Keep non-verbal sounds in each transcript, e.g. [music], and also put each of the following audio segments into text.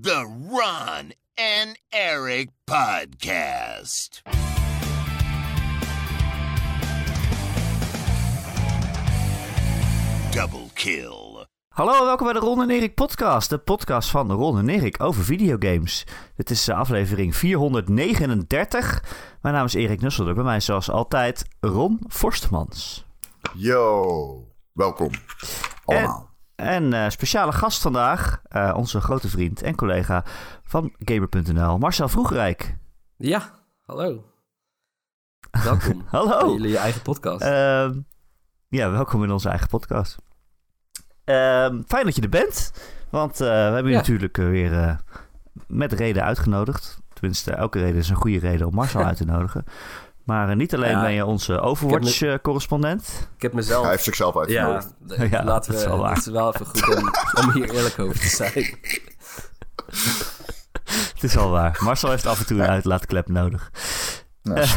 The Ron and Eric Podcast. Double kill. Hallo en welkom bij de Ron en Erik podcast. De podcast van Ron en Erik over videogames. Dit is eh, aflevering 439. Mijn naam is Erik Nusselder. Bij mij zoals altijd Ron Forstmans. Yo, welkom allemaal. En eh, speciale gast vandaag, eh, onze grote vriend en collega van Gamer.nl, Marcel Vroegrijk. Ja, hallo. Welkom [laughs] Hallo. bij jullie eigen podcast. Ehm, ja, welkom in onze eigen podcast. Ehm, fijn dat je er bent, want eh, we hebben je Ja. natuurlijk weer met reden uitgenodigd. Tenminste, elke reden is een goede reden om Marcel [laughs] uit te nodigen. Maar eh, niet alleen Ja, ben je onze Overwatch-correspondent. ik heb mezelf... Hij heeft zichzelf ja, uitgenodigd. d- Ja, laten dat we... is wel waar. Het is wel even goed om, [laughs] om hier eerlijk over te zijn. [laughs] Het is al waar. Marcel heeft af en toe een uitlaatklep nodig. Ja. [laughs]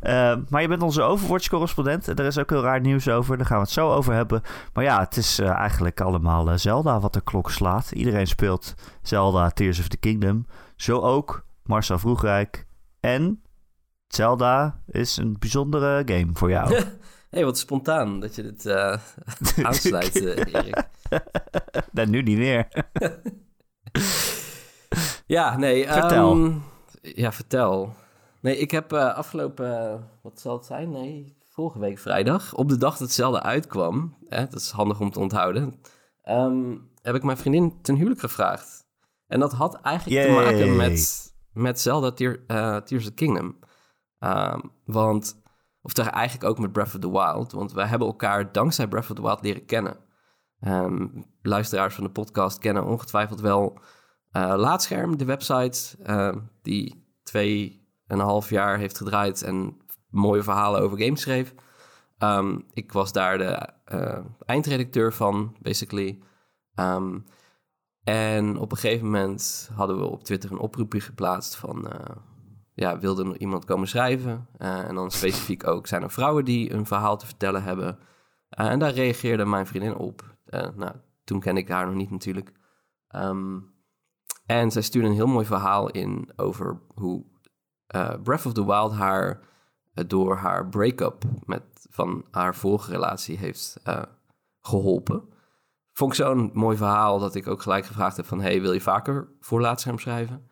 Eh, maar je bent onze Overwatch-correspondent. Er is ook heel raar nieuws over. Daar gaan we het zo over hebben. Maar ja, het is eh, eigenlijk allemaal eh, Zelda wat de klok slaat. Iedereen speelt Zelda Tears of the Kingdom. Zo ook Marcel Vroegrijk. En Zelda is een bijzondere game voor jou. Hé, [laughs] hey, wat spontaan dat je dit eh, [laughs] aansluit, eh, Erik. [laughs] nee, nu niet meer. Ja, nee. Vertel. ehm, ja, vertel. Nee, ik heb eh, afgelopen... wat zal het zijn? Nee, vorige week vrijdag. Op de dag dat Zelda uitkwam... Hè, dat is handig om te onthouden... ehm, heb ik mijn vriendin ten huwelijk gevraagd. En dat had eigenlijk te maken met, met Zelda Tear, Tears of the Kingdom. Ehm, want... Of toch eigenlijk ook met Breath of the Wild. Want wij hebben elkaar dankzij Breath of the Wild leren kennen. Ehm, luisteraars van de podcast kennen ongetwijfeld wel eh, Laatscherm, de website uh, die twee en een half jaar heeft gedraaid en mooie verhalen over games schreef. Ehm, ik was daar de eh, eindredacteur van, basically. Ehm, en op een gegeven moment hadden we op Twitter een oproepje geplaatst van... ja, wilde er iemand komen schrijven? Eh, en dan specifiek ook, zijn er vrouwen die een verhaal te vertellen hebben? Eh, en daar reageerde mijn vriendin op. Eh, nou, toen kende ik haar nog niet natuurlijk. Ehm, en zij stuurde een heel mooi verhaal in over hoe Breath of the Wild haar door haar break-up met, van haar vorige relatie heeft eh, geholpen. Vond ik zo'n mooi verhaal dat ik ook gelijk gevraagd heb van... hey, wil je vaker voor Laatscherm schrijven?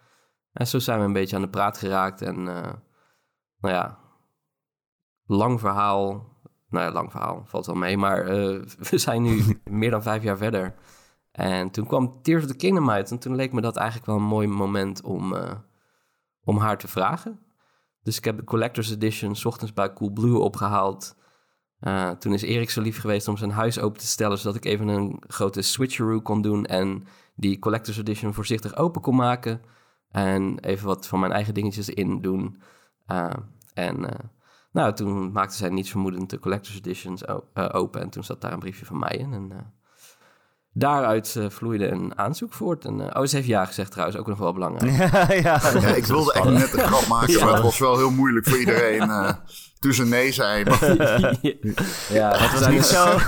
En zo zijn we een beetje aan de praat geraakt en eh, nou ja, lang verhaal... Nou ja, lang verhaal, valt wel mee, maar eh, [laughs] we zijn nu [laughs] meer dan vijf jaar verder... En toen kwam Tears of the Kingdom uit. En toen leek me dat eigenlijk wel een mooi moment om, eh, om haar te vragen. Dus ik heb de Collector's Edition 's ochtends bij Coolblue opgehaald. Eh, toen is Erik zo lief geweest om zijn huis open te stellen... zodat ik even een grote switcheroo kon doen... en die Collector's Edition voorzichtig open kon maken. En even wat van mijn eigen dingetjes in doen. Eh, en eh, nou, toen maakte zij niets vermoedend de Collector's Editions eh, open... en toen zat daar een briefje van mij in. En eh, Daaruit eh, vloeide een aanzoek voort. En, eh, oh, ze heeft ja gezegd trouwens, ook nog wel belangrijk. [laughs] ja, Ja, ik wilde echt net een grap maken, Ja. maar het was wel heel moeilijk voor iedereen [laughs] eh, toen ze nee zei. Maar [laughs] ja, Het was niet zo...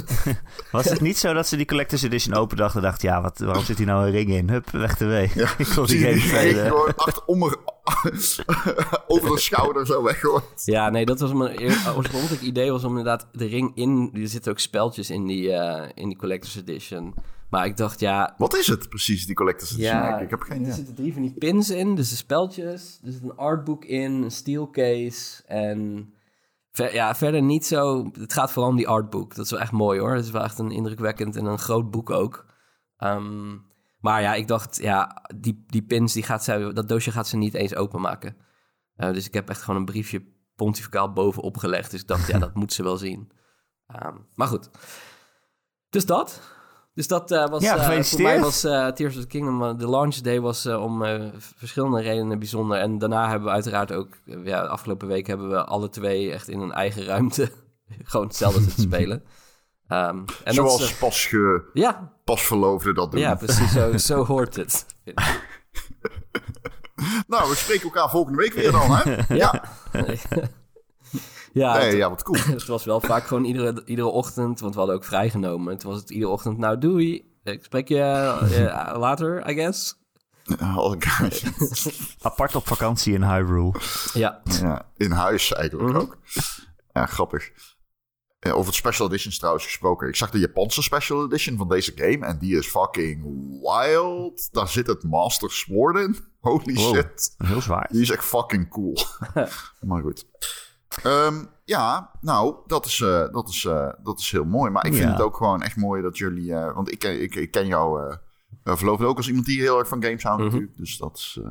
[laughs] was het niet zo dat ze die Collector's Edition open dacht en dacht... Ja, wat, waarom zit hier nou een ring in? Hup, weg de wee. [laughs] ik wil die zie je game achter, om er, over de schouder zo weggooit. Ja, nee, dat was mijn eer- oorspronkelijk idee was om inderdaad de ring in... Er zitten ook speltjes in die, eh, in die Collector's Edition. Maar ik dacht, ja... Wat is het precies, die Collector's Edition? Ja, ik heb geen er idee. zitten drie van die pins in, dus de speltjes. Er zit een artbook in, een steel case en... Ver, ja, verder niet zo... Het gaat vooral om die artbook. Dat is wel echt mooi hoor. Het is wel echt een indrukwekkend en een groot boek ook. Ehm, maar ja, ik dacht, ja, die, die pins, die gaat zij, dat doosje gaat ze niet eens openmaken. Eh, dus ik heb echt gewoon een briefje pontificaal bovenop gelegd. Dus ik dacht, ja, [laughs] dat moet ze wel zien. Ehm, maar goed. Dus dat. Dus dat eh, was... Ja, eh, voor mij was eh, Tears of the Kingdom... de launch day was eh, om eh, verschillende redenen bijzonder. En daarna hebben we uiteraard ook... ja, de afgelopen week hebben we alle twee echt in een eigen ruimte... [laughs] gewoon hetzelfde zitten [laughs] spelen. Ehm, en Zoals dat is, pas, ge, ja, pas verloofden dat doen. ja, precies. Zo, zo hoort het. [laughs] Nou, we spreken elkaar volgende week weer dan, hè? ja. ja, Nee, het, ja, wat cool. [laughs] het was wel vaak gewoon iedere, iedere ochtend, want we hadden ook vrijgenomen. Toen was het iedere ochtend, nou doei. Ik spreek je eh, [laughs] later, I guess. Oh. [laughs] Apart op vakantie in Hyrule. Ja. ja, in huis eigenlijk Mhm. ook. Ja, grappig. Ja, over het special editions trouwens gesproken. Ik zag de Japanse special edition van deze game en die is fucking wild. Daar zit het Master Sword in. Holy Wow. shit. Heel zwaar. Die is echt fucking cool. maar goed. Ehm, ja, nou, dat is, eh, dat, is, eh, dat is heel mooi. Maar ik vind Ja. het ook gewoon echt mooi dat jullie... eh, want ik, ken- ik, ik ken jou uh, verloofde ook als iemand die heel erg van games houdt Mhm. natuurlijk. Dus dat is eh,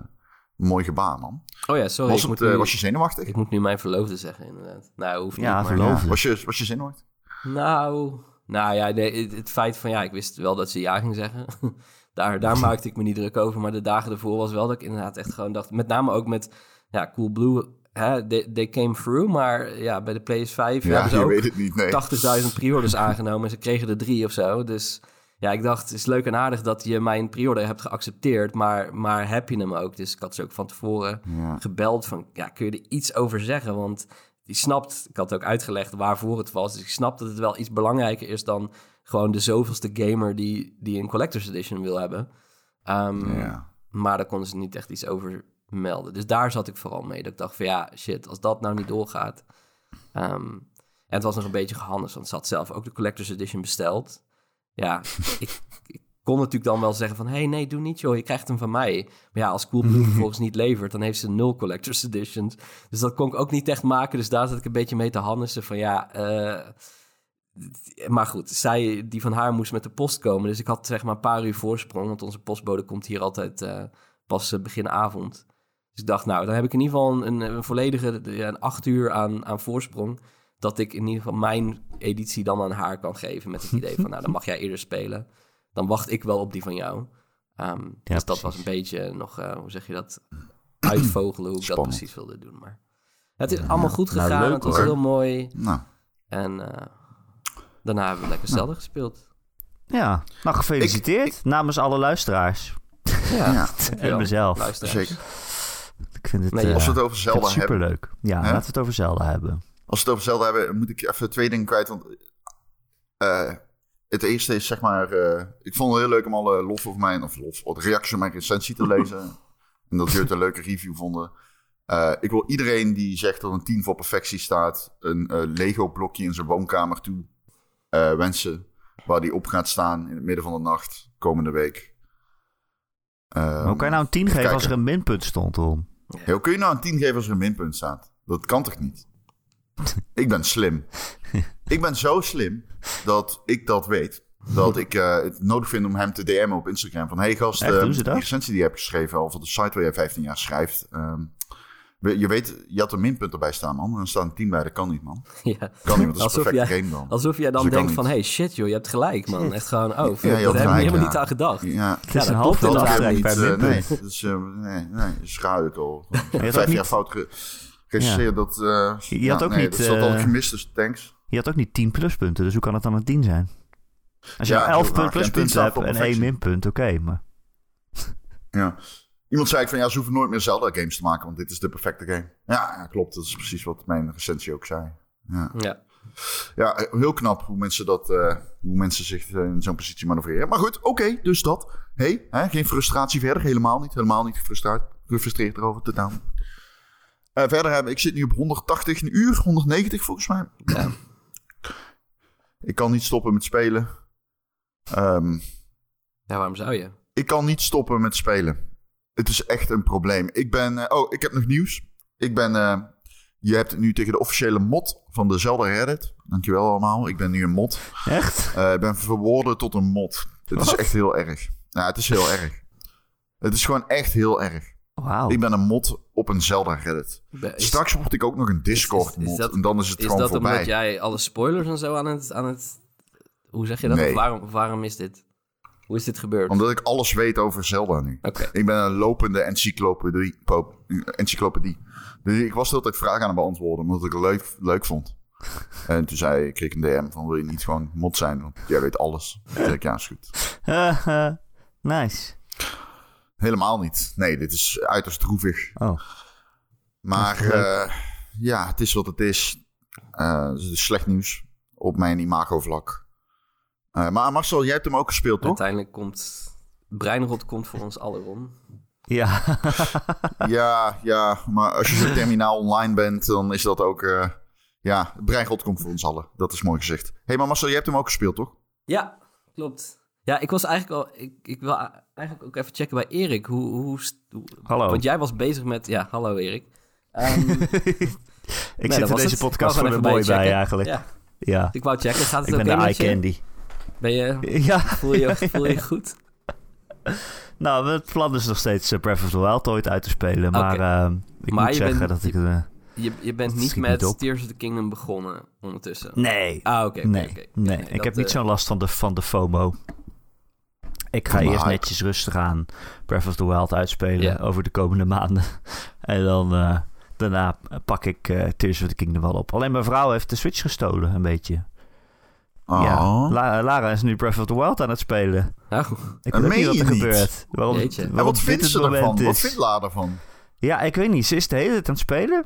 een mooi gebaar, man. Oh ja, sorry. Was, het, nu, was je zenuwachtig? ik moet nu mijn verloofde zeggen, inderdaad. Nou, hoeft niet. Ja, maar- verloofde. Ja, was, je, was je zenuwachtig? Nou, nou ja, nee, het, het feit van ja, ik wist wel dat ze ja ging zeggen. [laughs] daar, daar maakte ik me niet druk over. Maar de dagen ervoor was wel dat ik inderdaad echt gewoon dacht. Met name ook met ja, Cool Blue. Hè, they, they came through. Maar ja, bij de PS5 Ja, hebben ze ook nee. 80.000 pre-orders aangenomen. En ze kregen er drie of zo. Dus ja, ik dacht, het is leuk en aardig dat je mijn pre-order hebt geaccepteerd. Maar, maar heb je hem ook? Dus ik had ze ook van tevoren Ja. gebeld van, ja, kun je er iets over zeggen? Want die snapt, ik had ook uitgelegd waarvoor het was. Dus ik snap dat het wel iets belangrijker is dan gewoon de zoveelste gamer die, die een Collector's Edition wil hebben. Ehm, Ja. Maar daar konden ze niet echt iets over melden. Dus daar zat ik vooral mee. Dat ik dacht van ja, shit, als dat nou niet doorgaat. Ehm, en het was nog een beetje gehannes, want ze had zelf ook de Collector's Edition besteld. Ja, [laughs] ik, ik kon natuurlijk dan wel zeggen van... hé, hey, nee, doe niet joh, je krijgt hem van mij. Maar ja, als Coolblue [laughs] vervolgens niet levert... dan heeft ze nul Collector's Editions. Dus dat kon ik ook niet echt maken. Dus daar zat ik een beetje mee te hannissen van ja... eh, maar goed, zij, die van haar moest met de post komen. Dus ik had zeg maar een paar uur voorsprong. Want onze postbode komt hier altijd eh, pas eh, begin avond. Dus ik dacht, nou, dan heb ik in ieder geval een, een, volledige een acht uur aan, aan voorsprong. Dat ik in ieder geval mijn editie dan aan haar kan geven. Met het [laughs] idee van, nou, dan mag jij eerder spelen. Dan wacht ik wel op die van jou. Ehm, dus dat precies. was een beetje nog, eh, hoe zeg je dat? [clears throat] Uitvogelen hoe ik dat precies wilde doen. Maar het is allemaal goed Nou, gegaan. leuk, het was hoor. heel mooi. Nou, En eh, daarna hebben we lekker Zelda gespeeld. Ja, nou gefeliciteerd namens alle luisteraars. Ja, [laughs] ja. En mezelf. Luisteraars. zeker. Ik vind het, Nee, eh, Als we het over ik vind Zelda het hebben... superleuk. Ja, laten we het over Zelda hebben. Als we het over Zelda hebben, moet ik even twee dingen kwijt. Want eh, het eerste is zeg maar... eh, ik vond het heel leuk om alle lof over mijn... Of lof, de reacties op mijn recensie te [laughs] lezen. en dat jullie het een leuke review vonden. Eh, ik wil iedereen die zegt dat een 10 voor perfectie staat... een eh, Lego-blokje in zijn woonkamer toe eh, wensen. Waar die op gaat staan in het midden van de nacht komende week. Hoe kan je nou een 10 even geven als er een minpunt stond, Ron? Ja, hoe kun je nou een 10 geven als er een minpunt staat? Dat kan toch niet? [laughs] ik ben slim. [laughs] ik ben zo slim dat ik dat weet. Dat ik eh, het nodig vind om hem te DM'en op Instagram. Van, hey gast, Echt, eh, dat? die recensie die je hebt geschreven... over de site waar jij 15 jaar schrijft... ehm, je weet, je had een minpunt erbij staan, man. En er staat een 10 bij, dat kan niet, man. [laughs] Ja. Kan niet, want dat is een Alsof perfecte jij- game dan. Alsof jij dan Dus dat kan denkt van, hey shit joh, je hebt gelijk man. Echt gewoon, oh, Ja, je daar had heb ik gelijk, helemaal ja. niet aan gedacht. Ja, Het is Ja, een dat half dat niet. eh, nee, dat is, eh, nee, nee, dat is ik al. [laughs] Vijf jaar fout ge- gerecenseerd. Dat, eh, Je had ook nee, niet, Dat is wat eh, al gemist, dus thanks. Je had ook niet 10 pluspunten, dus hoe kan het dan een 10 zijn? Als je Ja, 11 maar punt geen 10 pluspunten hebt en één minpunt, oké, maar... Ja. Iemand zei ik van ja, ze hoeven nooit meer Zelda games te maken, want dit is de perfecte game. Ja, ja, klopt. Dat is precies wat mijn recensie ook zei. Ja, Ja. ja heel knap hoe mensen, dat, eh, hoe mensen zich eh, in zo'n positie manoeuvreren. Maar goed, oké, dus dat. hey, hè, geen frustratie verder. Helemaal niet. Helemaal niet gefrustreerd, gefrustreerd erover. Totaal niet. Eh, verder hebben, ik zit nu op 180 een uur, 190 volgens mij. Ja. [clears throat] Ik kan niet stoppen met spelen. Ehm, ja, waarom zou je? ik kan niet stoppen met spelen. Het is echt een probleem. Ik ben. eh, oh, ik heb nog nieuws. Ik ben. eh, je hebt nu tegen de officiële mod van de Zelda Reddit. Dankjewel allemaal. Ik ben nu een mod. Echt? Eh, ik ben verworden tot een mod. Het is echt heel erg. Ja, het is heel erg. Het is gewoon echt heel erg. Wauw. Ik ben een mod op een Zelda Reddit. Be- Is, Straks word ik ook nog een Discord is- is mod. dat- en dan is het is gewoon dat voorbij. omdat jij alle spoilers en zo aan het... Aan het hoe zeg je dat? Nee. Of waarom, waarom is dit? Hoe is dit gebeurd? Omdat ik alles weet over Zelda nu. Ik ben een lopende encyclopedie. encyclopedie. Dus ik was de hele tijd vragen aan het beantwoorden, omdat ik het leuk, leuk vond. [laughs] En toen zei ik, kreeg ik een DM van, wil je niet gewoon mod zijn? Want jij weet alles. Toen zei ik, ja, is goed. [laughs] Nice. Helemaal niet. Nee, dit is uiterst droevig. Oh, Maar eh, ja, het is wat het is. Eh, het is slecht nieuws op mijn imago-vlak. Eh, maar Marcel, jij hebt hem ook gespeeld, toch? Uiteindelijk komt... Breinrot komt voor ons allen, Ron. Ja, [laughs] ja, ja, maar als je zo terminaal online bent, dan is dat ook... eh, ja, Breingod komt voor ons allen. Dat is mooi gezegd. Hé, hey, maar Marcel, jij hebt hem ook gespeeld, toch? Ja, klopt. Ja, ik was eigenlijk al... Ik, ik wil eigenlijk ook even checken bij Erik. Hoe, hoe, Hallo. Want jij was bezig met... Ja, hallo Erik. Ehm, [laughs] ik nee, zit er was deze het. podcast voor de mooi bij eigenlijk. Ja, Ja, ik wou checken. Gaat het ik ben de met eye je? candy. Ben je, [laughs] Ja, voel, je, [laughs] voel je je goed? nou, het plan is nog steeds eh, Breath of the Wild ooit uit te spelen. Maar ehm, ik Maar moet je zeggen bent- dat ik... eh, Je, je bent niet met niet. Tears of the Kingdom begonnen ondertussen. nee, Ah, oké. nee, nee. Nee, ik dat, heb niet eh, zo'n last van de, van de FOMO. Ik ga eerst netjes rustig aan Breath of the Wild uitspelen over de komende maanden. [laughs] en dan daarna pak ik Tears of the Kingdom wel op. Alleen mijn vrouw heeft de Switch gestolen, een beetje. Oh. Ja, La- Lara is nu Breath of the Wild aan het spelen. Nou, Ik Dat weet niet wat er je niet. gebeurt. Waarom. En wat vindt ze ervan? Wat vindt Lara ervan? Ja, ik weet niet. Ze is de hele tijd aan het spelen.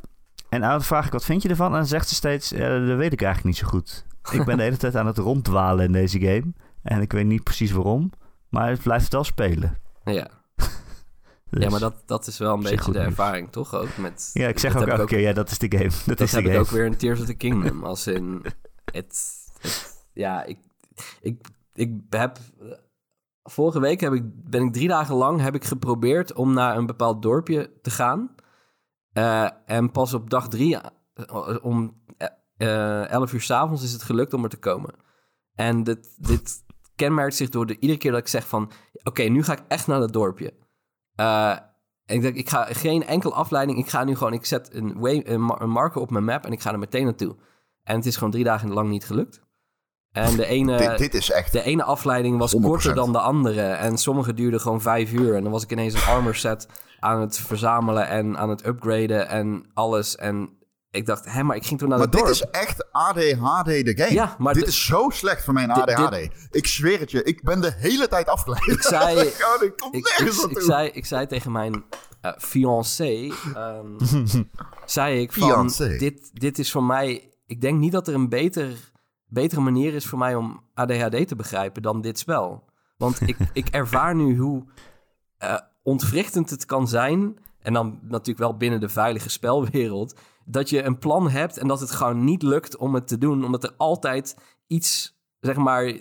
En dan vraag ik, wat vind je ervan? En dan zegt ze steeds, eh, dat weet ik eigenlijk niet zo goed. Ik ben de hele tijd aan het ronddwalen in deze game. En ik weet niet precies waarom. Maar het blijft wel spelen. ja. [laughs] Dus- ja, maar dat, dat is wel een beetje de nieuws. ervaring, toch? Ook met, Ja, ik zeg ook elke keer, ja, dat is de game. [laughs] Dat, Dat is de heb game. ik ook weer in Tears of the Kingdom. Als in... Het, het- ja, ik, ik, ik heb... Vorige week heb ik, ben ik drie dagen lang heb ik geprobeerd om naar een bepaald dorpje te gaan. Eh, en pas op dag drie, eh, om eh 11 uur s'avonds, is het gelukt om er te komen. En dit, dit kenmerkt zich door de, iedere keer dat ik zeg van... Oké, nu ga ik echt naar dat dorpje. En ik denk, ik ga geen enkel afleiding. Ik ga nu gewoon, ik zet een, een marker op mijn map en ik ga er meteen naartoe. En het is gewoon drie dagen lang niet gelukt. En de ene, dit, dit is echt... de ene afleiding was 100%. korter dan de andere. En sommige duurden gewoon vijf uur. En dan was ik ineens een armor set aan het verzamelen en aan het upgraden en alles. En ik dacht, hé, maar ik ging toen naar Maar het dit is echt ADHD de game. Ja, maar dit de- is zo slecht voor mijn ADHD. Ik zweer het je, ik ben de hele tijd afgeleid. Ik zei- [laughs] ik kom ik, nergens ik, ik, naartoe. zei, ik zei tegen mijn eh fiancé, ehm, [laughs] zei ik van, Fiancé. dit, dit is voor mij, ik denk niet dat er een beter, betere manier is voor mij om ADHD te begrijpen dan dit spel. Want ik, [laughs] ik ervaar nu hoe eh, ontwrichtend het kan zijn, en dan natuurlijk wel binnen de veilige spelwereld, dat je een plan hebt en dat het gewoon niet lukt om het te doen, omdat er altijd iets, zeg maar,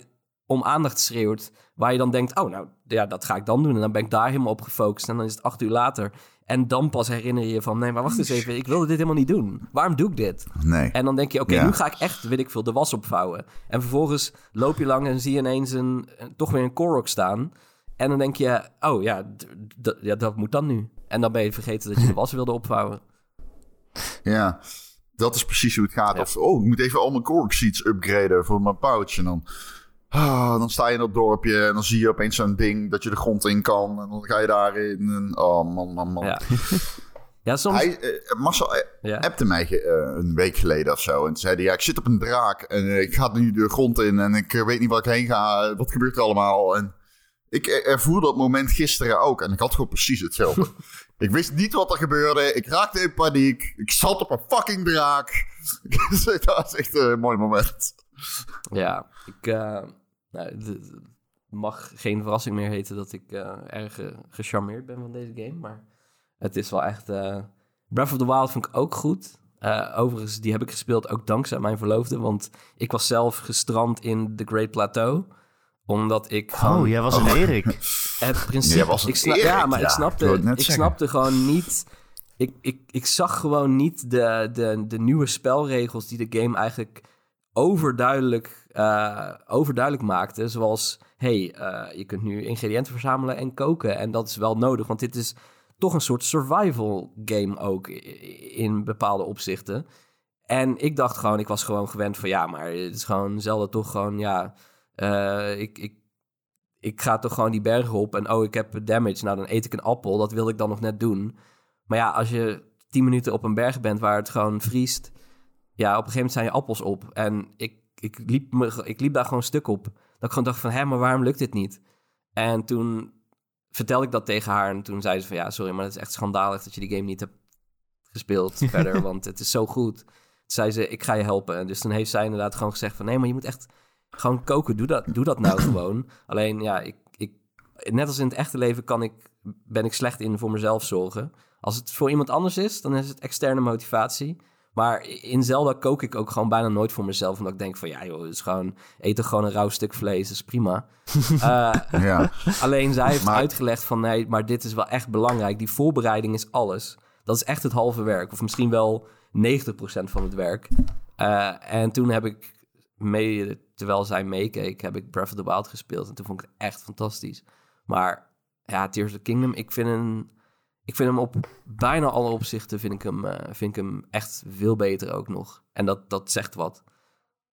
om aandacht schreeuwt, waar je dan denkt, oh nou, ja, dat ga ik dan doen. En dan ben ik daar helemaal op gefocust en dan is het acht uur later. En dan pas herinner je je van, nee, maar wacht eens even, ik wilde dit helemaal niet doen. Waarom doe ik dit? Nee. En dan denk je, oké, Ja. nu ga ik echt, weet ik veel, de was opvouwen. En vervolgens loop je lang en zie je ineens een, toch weer een Korok staan. En dan denk je, oh ja, ja, dat moet dan nu. En dan ben je vergeten dat je de was wilde opvouwen. [laughs] Ja, dat is precies hoe het gaat. Ja. Of, oh, ik moet even al mijn cork seats upgraden voor mijn pouch. En dan, ah, dan sta je in dat dorpje en dan zie je opeens zo'n ding dat je de grond in kan. En dan ga je daarin. En, oh, man, man, man. Ja, [laughs] ja soms... Hij, eh, Marcel eh, ja. appte mij eh, een week geleden of zo. En zei hij, ja, ik zit op een draak en ik ga nu de grond in en ik weet niet waar ik heen ga. Wat gebeurt er allemaal? En ik ervoer dat moment gisteren ook en ik had gewoon precies hetzelfde. [laughs] ik wist niet wat er gebeurde. Ik raakte in paniek. Ik zat op een fucking draak. [laughs] dat was echt een mooi moment. Ja, ik nou, het- mag geen verrassing meer heten dat ik eh, erg eh, gecharmeerd ben van deze game. Maar het is wel echt... eh, Breath of the Wild vond ik ook goed. Overigens, die heb ik gespeeld ook dankzij mijn verloofde. Want ik was zelf gestrand in The Great Plateau. Omdat ik gewoon... Oh, jij was een Erik. [laughs] Het principe. Was ik sna- Erik, ja, maar ja. ik snapte, ik snapte gewoon niet. Ik, ik, ik zag gewoon niet de, de, de nieuwe spelregels die de game eigenlijk overduidelijk, eh, overduidelijk maakte. Zoals: hey, eh, je kunt nu ingrediënten verzamelen en koken. En dat is wel nodig, want dit is toch een soort survival game ook in bepaalde opzichten. En ik dacht gewoon, ik was gewoon gewend van ja, maar het is gewoon zelden toch gewoon ja. eh, ik, ik, ik ga toch gewoon die bergen op en oh, ik heb damage. Nou, dan eet ik een appel. Dat wilde ik dan nog net doen. Maar ja, als je tien minuten op een berg bent waar het gewoon vriest... Ja, op een gegeven moment zijn je appels op. En ik, ik, liep, me, ik liep daar gewoon stuk op. Dat ik gewoon dacht van, hé, maar waarom lukt dit niet? En toen vertelde ik dat tegen haar. En toen zei ze van, ja, sorry, maar het is echt schandalig... dat je die game niet hebt gespeeld [laughs] verder, want het is zo goed. Toen zei ze, ik ga je helpen. En dus toen heeft zij inderdaad gewoon gezegd van... nee, maar je moet echt Gewoon koken, doe dat, doe dat nou [clears throat] gewoon. Alleen, ja, ik, ik, net als in het echte leven kan ik, ben ik slecht in voor mezelf zorgen. Als het voor iemand anders is, dan is het externe motivatie. Maar in Zelda kook ik ook gewoon bijna nooit voor mezelf. Omdat ik denk van, ja joh, het is gewoon, eet toch gewoon een rauw stuk vlees, dat is prima. [laughs] Eh, Ja. Alleen zij heeft Maar- uitgelegd van, nee, maar dit is wel echt belangrijk. Die voorbereiding is alles. Dat is echt het halve werk. Of misschien wel 90% van het werk. Eh, en toen heb ik, mee, terwijl zij meekeek, heb ik Breath of the Wild gespeeld. En toen vond ik het echt fantastisch. Maar ja, Tears of the Kingdom, ik vind hem, ik vind hem op bijna alle opzichten vind ik hem, eh, vind ik hem echt veel beter ook nog. En dat, dat zegt wat.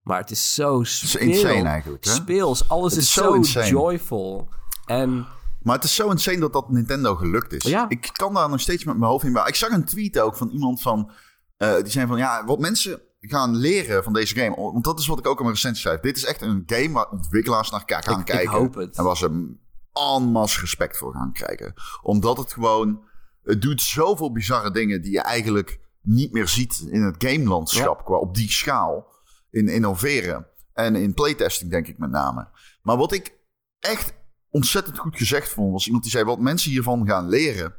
Maar het is zo Het is speel, insane eigenlijk. Hè? speels. Alles is, is zo, zo insane. joyful. En Maar het is zo insane dat dat Nintendo gelukt is. Ja. Ik kan daar nog steeds met mijn hoofd in bij. Ik zag een tweet ook van iemand van... eh, die zei van, ja, wat mensen gaan leren van deze game... want dat is wat ik ook in mijn recensie schrijf. Dit is echt een game waar ontwikkelaars naar gaan Ik- ik kijken. hoop het. En waar ze en respect voor gaan krijgen. Omdat het gewoon... Het doet zoveel bizarre dingen die je eigenlijk niet meer ziet in het gamelandschap. Qua op die schaal. In innoveren. En in playtesting denk ik met name. Maar wat ik echt ontzettend goed gezegd vond, was iemand die zei: Wat mensen hiervan gaan leren,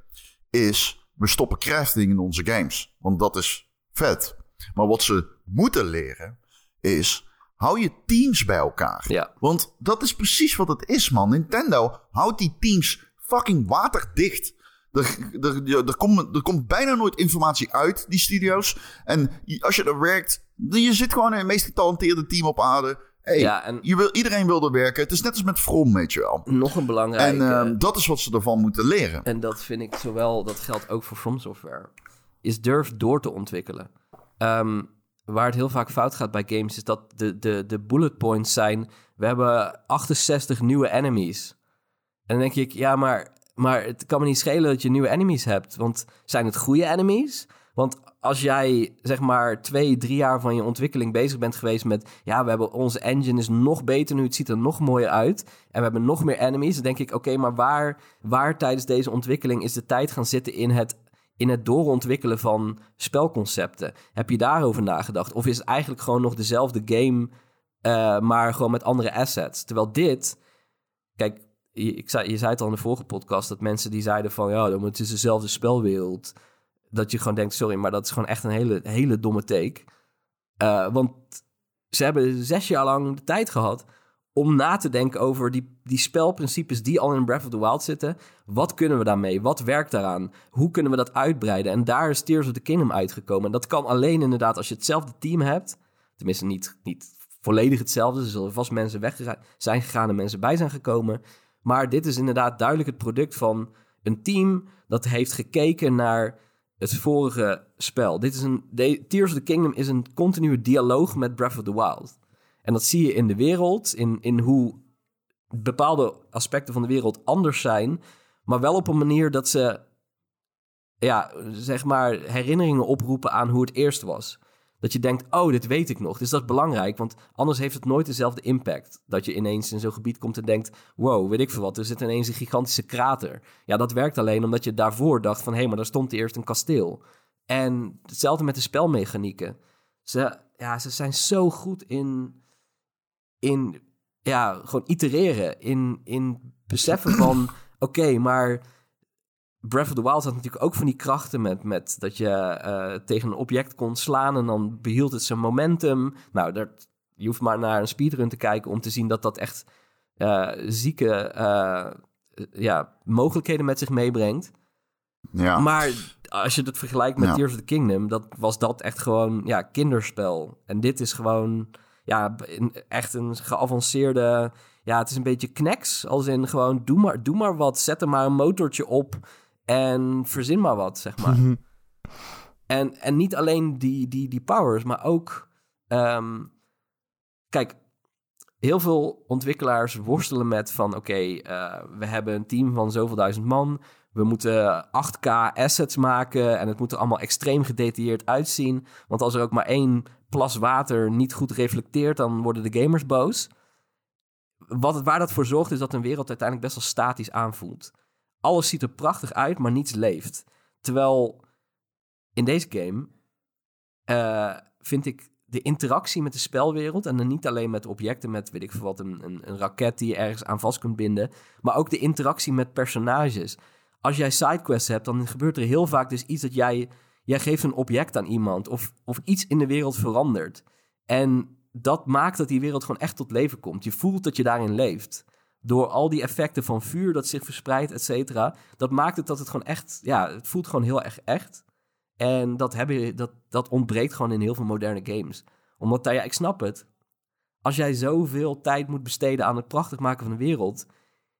is we stoppen crafting in onze games. Want dat is vet. Maar wat ze moeten leren, is hou je teams bij elkaar. ja, Want dat is precies wat het is, man. Nintendo houdt die teams fucking waterdicht. Er, er, er, komt, er komt bijna nooit informatie uit, die studio's. En als je er werkt, je zit gewoon in het meest getalenteerde team op aarde. Hey, Ja, en- je wil, iedereen wil er werken. Het is net als met From, weet je wel. nog een belangrijke... En ehm, dat is wat ze ervan moeten leren. En dat vind ik zowel, dat geldt ook voor From Software, is durf door te ontwikkelen. Ehm, waar het heel vaak fout gaat bij games, is dat de, de, de bullet points zijn, we hebben 68 nieuwe enemies. En dan denk ik, ja, maar, maar het kan me niet schelen dat je nieuwe enemies hebt. Want zijn het goede enemies? Want als jij zeg maar twee, drie jaar van je ontwikkeling bezig bent geweest met... ja, we hebben onze engine is nog beter nu, het ziet er nog mooier uit... en we hebben nog meer enemies, dan denk ik... oké, maar waar, waar tijdens deze ontwikkeling is de tijd gaan zitten in het, in het doorontwikkelen van spelconcepten? Heb je daarover nagedacht? Of is het eigenlijk gewoon nog dezelfde game, eh, maar gewoon met andere assets? Terwijl dit... Kijk, je, ik zei, je zei het al in de vorige podcast... dat mensen die zeiden van... ja, het is dezelfde spelwereld dat je gewoon denkt, sorry, maar dat is gewoon echt een hele, hele domme take. Eh, want ze hebben zes jaar lang de tijd gehad om na te denken over die, die spelprincipes die al in Breath of the Wild zitten. Wat kunnen we daarmee? Wat werkt daaraan? Hoe kunnen we dat uitbreiden? En daar is Tears of the Kingdom uitgekomen. En dat kan alleen inderdaad als je hetzelfde team hebt. Tenminste, niet, niet volledig hetzelfde. Er zullen vast mensen weg zijn gegaan en mensen bij zijn gekomen. Maar dit is inderdaad duidelijk het product van een team dat heeft gekeken naar het vorige spel. Dit is een, Tears of the Kingdom is een continue dialoog met Breath of the Wild. En dat zie je in de wereld, in, in hoe bepaalde aspecten van de wereld anders zijn, maar wel op een manier dat ze, ja, zeg maar, herinneringen oproepen aan hoe het eerst was. Dat je denkt, oh, dit weet ik nog. Dus dat is belangrijk, want anders heeft het nooit dezelfde impact. Dat je ineens in zo'n gebied komt en denkt, wow, weet ik veel wat, er zit ineens een gigantische krater. Ja, dat werkt alleen omdat je daarvoor dacht van, hé, hey, maar daar stond eerst een kasteel. En hetzelfde met de spelmechanieken. Ze, ja, ze zijn zo goed in, in ja, gewoon itereren. In, in beseffen van, [clears throat] oké, maar Breath of the Wild had natuurlijk ook van die krachten met, met dat je eh, tegen een object kon slaan en dan behield het zijn momentum. Nou, dat, je hoeft maar naar een speedrun te kijken om te zien dat dat echt eh, zieke eh, ja, mogelijkheden met zich meebrengt. Ja. Maar als je het vergelijkt met Ja. Tears of the Kingdom, dat was dat echt gewoon ja, kinderspel. En dit is gewoon ja, echt een geavanceerde. Ja, het is een beetje kneks. Als in gewoon doe maar, doe maar wat. Zet er maar een motortje op en verzin maar wat, zeg maar. En, en niet alleen die, die, die powers, maar ook. ehm, kijk, heel veel ontwikkelaars worstelen met van oké, eh, we hebben een team van zoveel duizend man. We moeten 8K assets maken en het moet er allemaal extreem gedetailleerd uitzien. Want als er ook maar één plas water niet goed reflecteert, dan worden de gamers boos. Wat het, waar dat voor zorgt is dat een wereld uiteindelijk best wel statisch aanvoelt. Alles ziet er prachtig uit, maar niets leeft. Terwijl in deze game eh, vind ik de interactie met de spelwereld. En dan niet alleen met objecten, met weet ik veel wat, een, een, een raket die je ergens aan vast kunt binden. Maar ook de interactie met personages. Als jij sidequests hebt, dan gebeurt er heel vaak dus iets dat jij... Jij geeft een object aan iemand of, of iets in de wereld verandert. En dat maakt dat die wereld gewoon echt tot leven komt. Je voelt dat je daarin leeft. Door al die effecten van vuur dat zich verspreidt, et cetera. Dat maakt het dat het gewoon echt... Ja, het voelt gewoon heel erg echt. En dat, heb je, dat, dat ontbreekt gewoon in heel veel moderne games. Omdat, daar, ja, ik snap het. Als jij zoveel tijd moet besteden aan het prachtig maken van de wereld...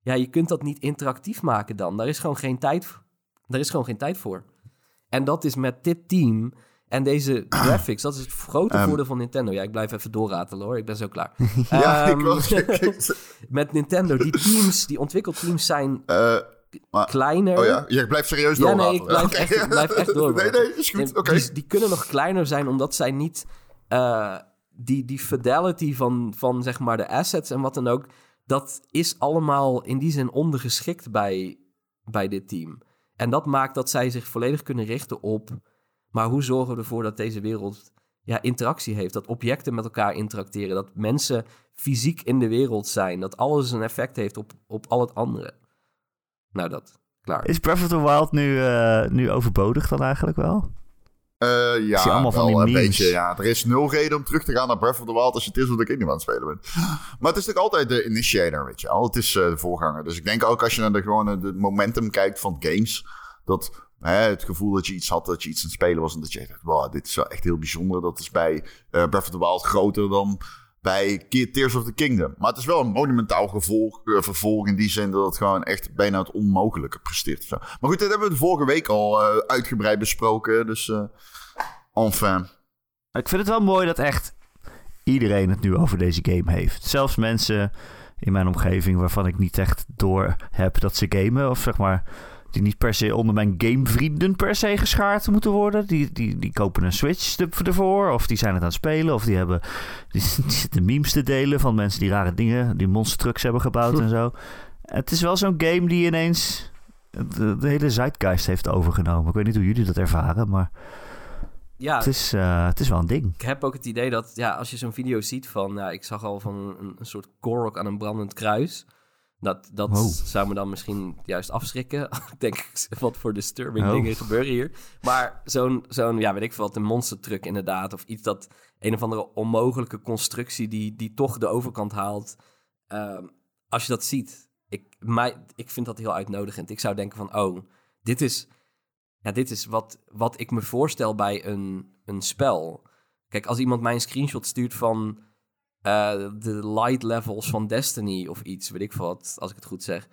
Ja, je kunt dat niet interactief maken dan. Daar is gewoon geen tijd, daar is gewoon geen tijd voor. En dat is met dit team en deze [clears throat] graphics, dat is het grote Ehm. voordeel van Nintendo. Ja, ik blijf even doorratelen hoor, ik ben zo klaar. [laughs] Ja, ik Ehm, was... [laughs] met Nintendo, die teams, die ontwikkelteams zijn Eh, maar- kleiner. oh ja, je blijft serieus Ja, door. nee, ik blijf echt- ik blijf echt door, Nee, nee, is goed. Oké. Die, die kunnen nog kleiner zijn omdat zij niet eh, die, die fidelity van, van zeg maar de assets en wat dan ook, dat is allemaal in die zin ondergeschikt bij, bij dit team. En dat maakt dat zij zich volledig kunnen richten op, maar hoe zorgen we ervoor dat deze wereld ja, interactie heeft, dat objecten met elkaar interacteren, dat mensen fysiek in de wereld zijn, dat alles een effect heeft op, op al het andere. Nou, dat. Klaar. Is Breath of the Wild nu, eh, nu overbodig dan eigenlijk wel? Eh, ja, allemaal van wel die een beetje. Ja, er is nul reden om terug te gaan naar Breath of the Wild als je Tears of the Kingdom aan het spelen bent. Maar het is natuurlijk altijd de initiator, weet je wel. Het is eh, de voorganger. Dus ik denk ook als je naar de, gewone de momentum kijkt van games, dat het gevoel dat je iets had, dat je iets aan het spelen was en dat je dacht, wow, dit is wel echt heel bijzonder. Dat is bij eh, Breath of the Wild groter dan bij Tears of the Kingdom. Maar het is wel een monumentaal gevolg, eh, vervolg in die zin dat het gewoon echt bijna het onmogelijke presteert. Maar goed, dit hebben we de vorige week al eh, uitgebreid besproken. Dus eh enfin. Ik vind het wel mooi dat echt iedereen het nu over deze game heeft. Zelfs mensen in mijn omgeving waarvan ik niet echt door heb dat ze gamen. Of zeg maar, die niet per se onder mijn gamevrienden per se geschaard moeten worden. Die, die, die kopen een Switch er- ervoor. Of die zijn het aan het spelen. Of die hebben die, [laughs] die zitten memes te delen van mensen die rare dingen, die monster trucks hebben gebouwd en zo. Het is wel zo'n game die ineens de, de hele zeitgeist heeft overgenomen. Ik weet niet hoe jullie dat ervaren, maar Ja, het, is, eh, het is wel een ding. Ik heb ook het idee dat, ja, als je zo'n video ziet van, ja, ik zag al van een, een soort korok aan een brandend kruis. Dat, dat Wow. zou me dan misschien juist afschrikken. [laughs] ik denk, wat voor disturbing Oh. dingen gebeuren hier. Maar zo'n, zo'n, ja, weet ik veel wat, een monster truck inderdaad. Of iets dat, een of andere onmogelijke constructie die, die toch de overkant haalt. Ehm, als je dat ziet, ik, mij, ik vind dat heel uitnodigend. Ik zou denken van, oh, dit is, ja, dit is wat, wat ik me voorstel bij een, een spel. Kijk, als iemand mij een screenshot stuurt van eh, de light levels van Destiny of iets, weet ik veel wat, als ik het goed zeg.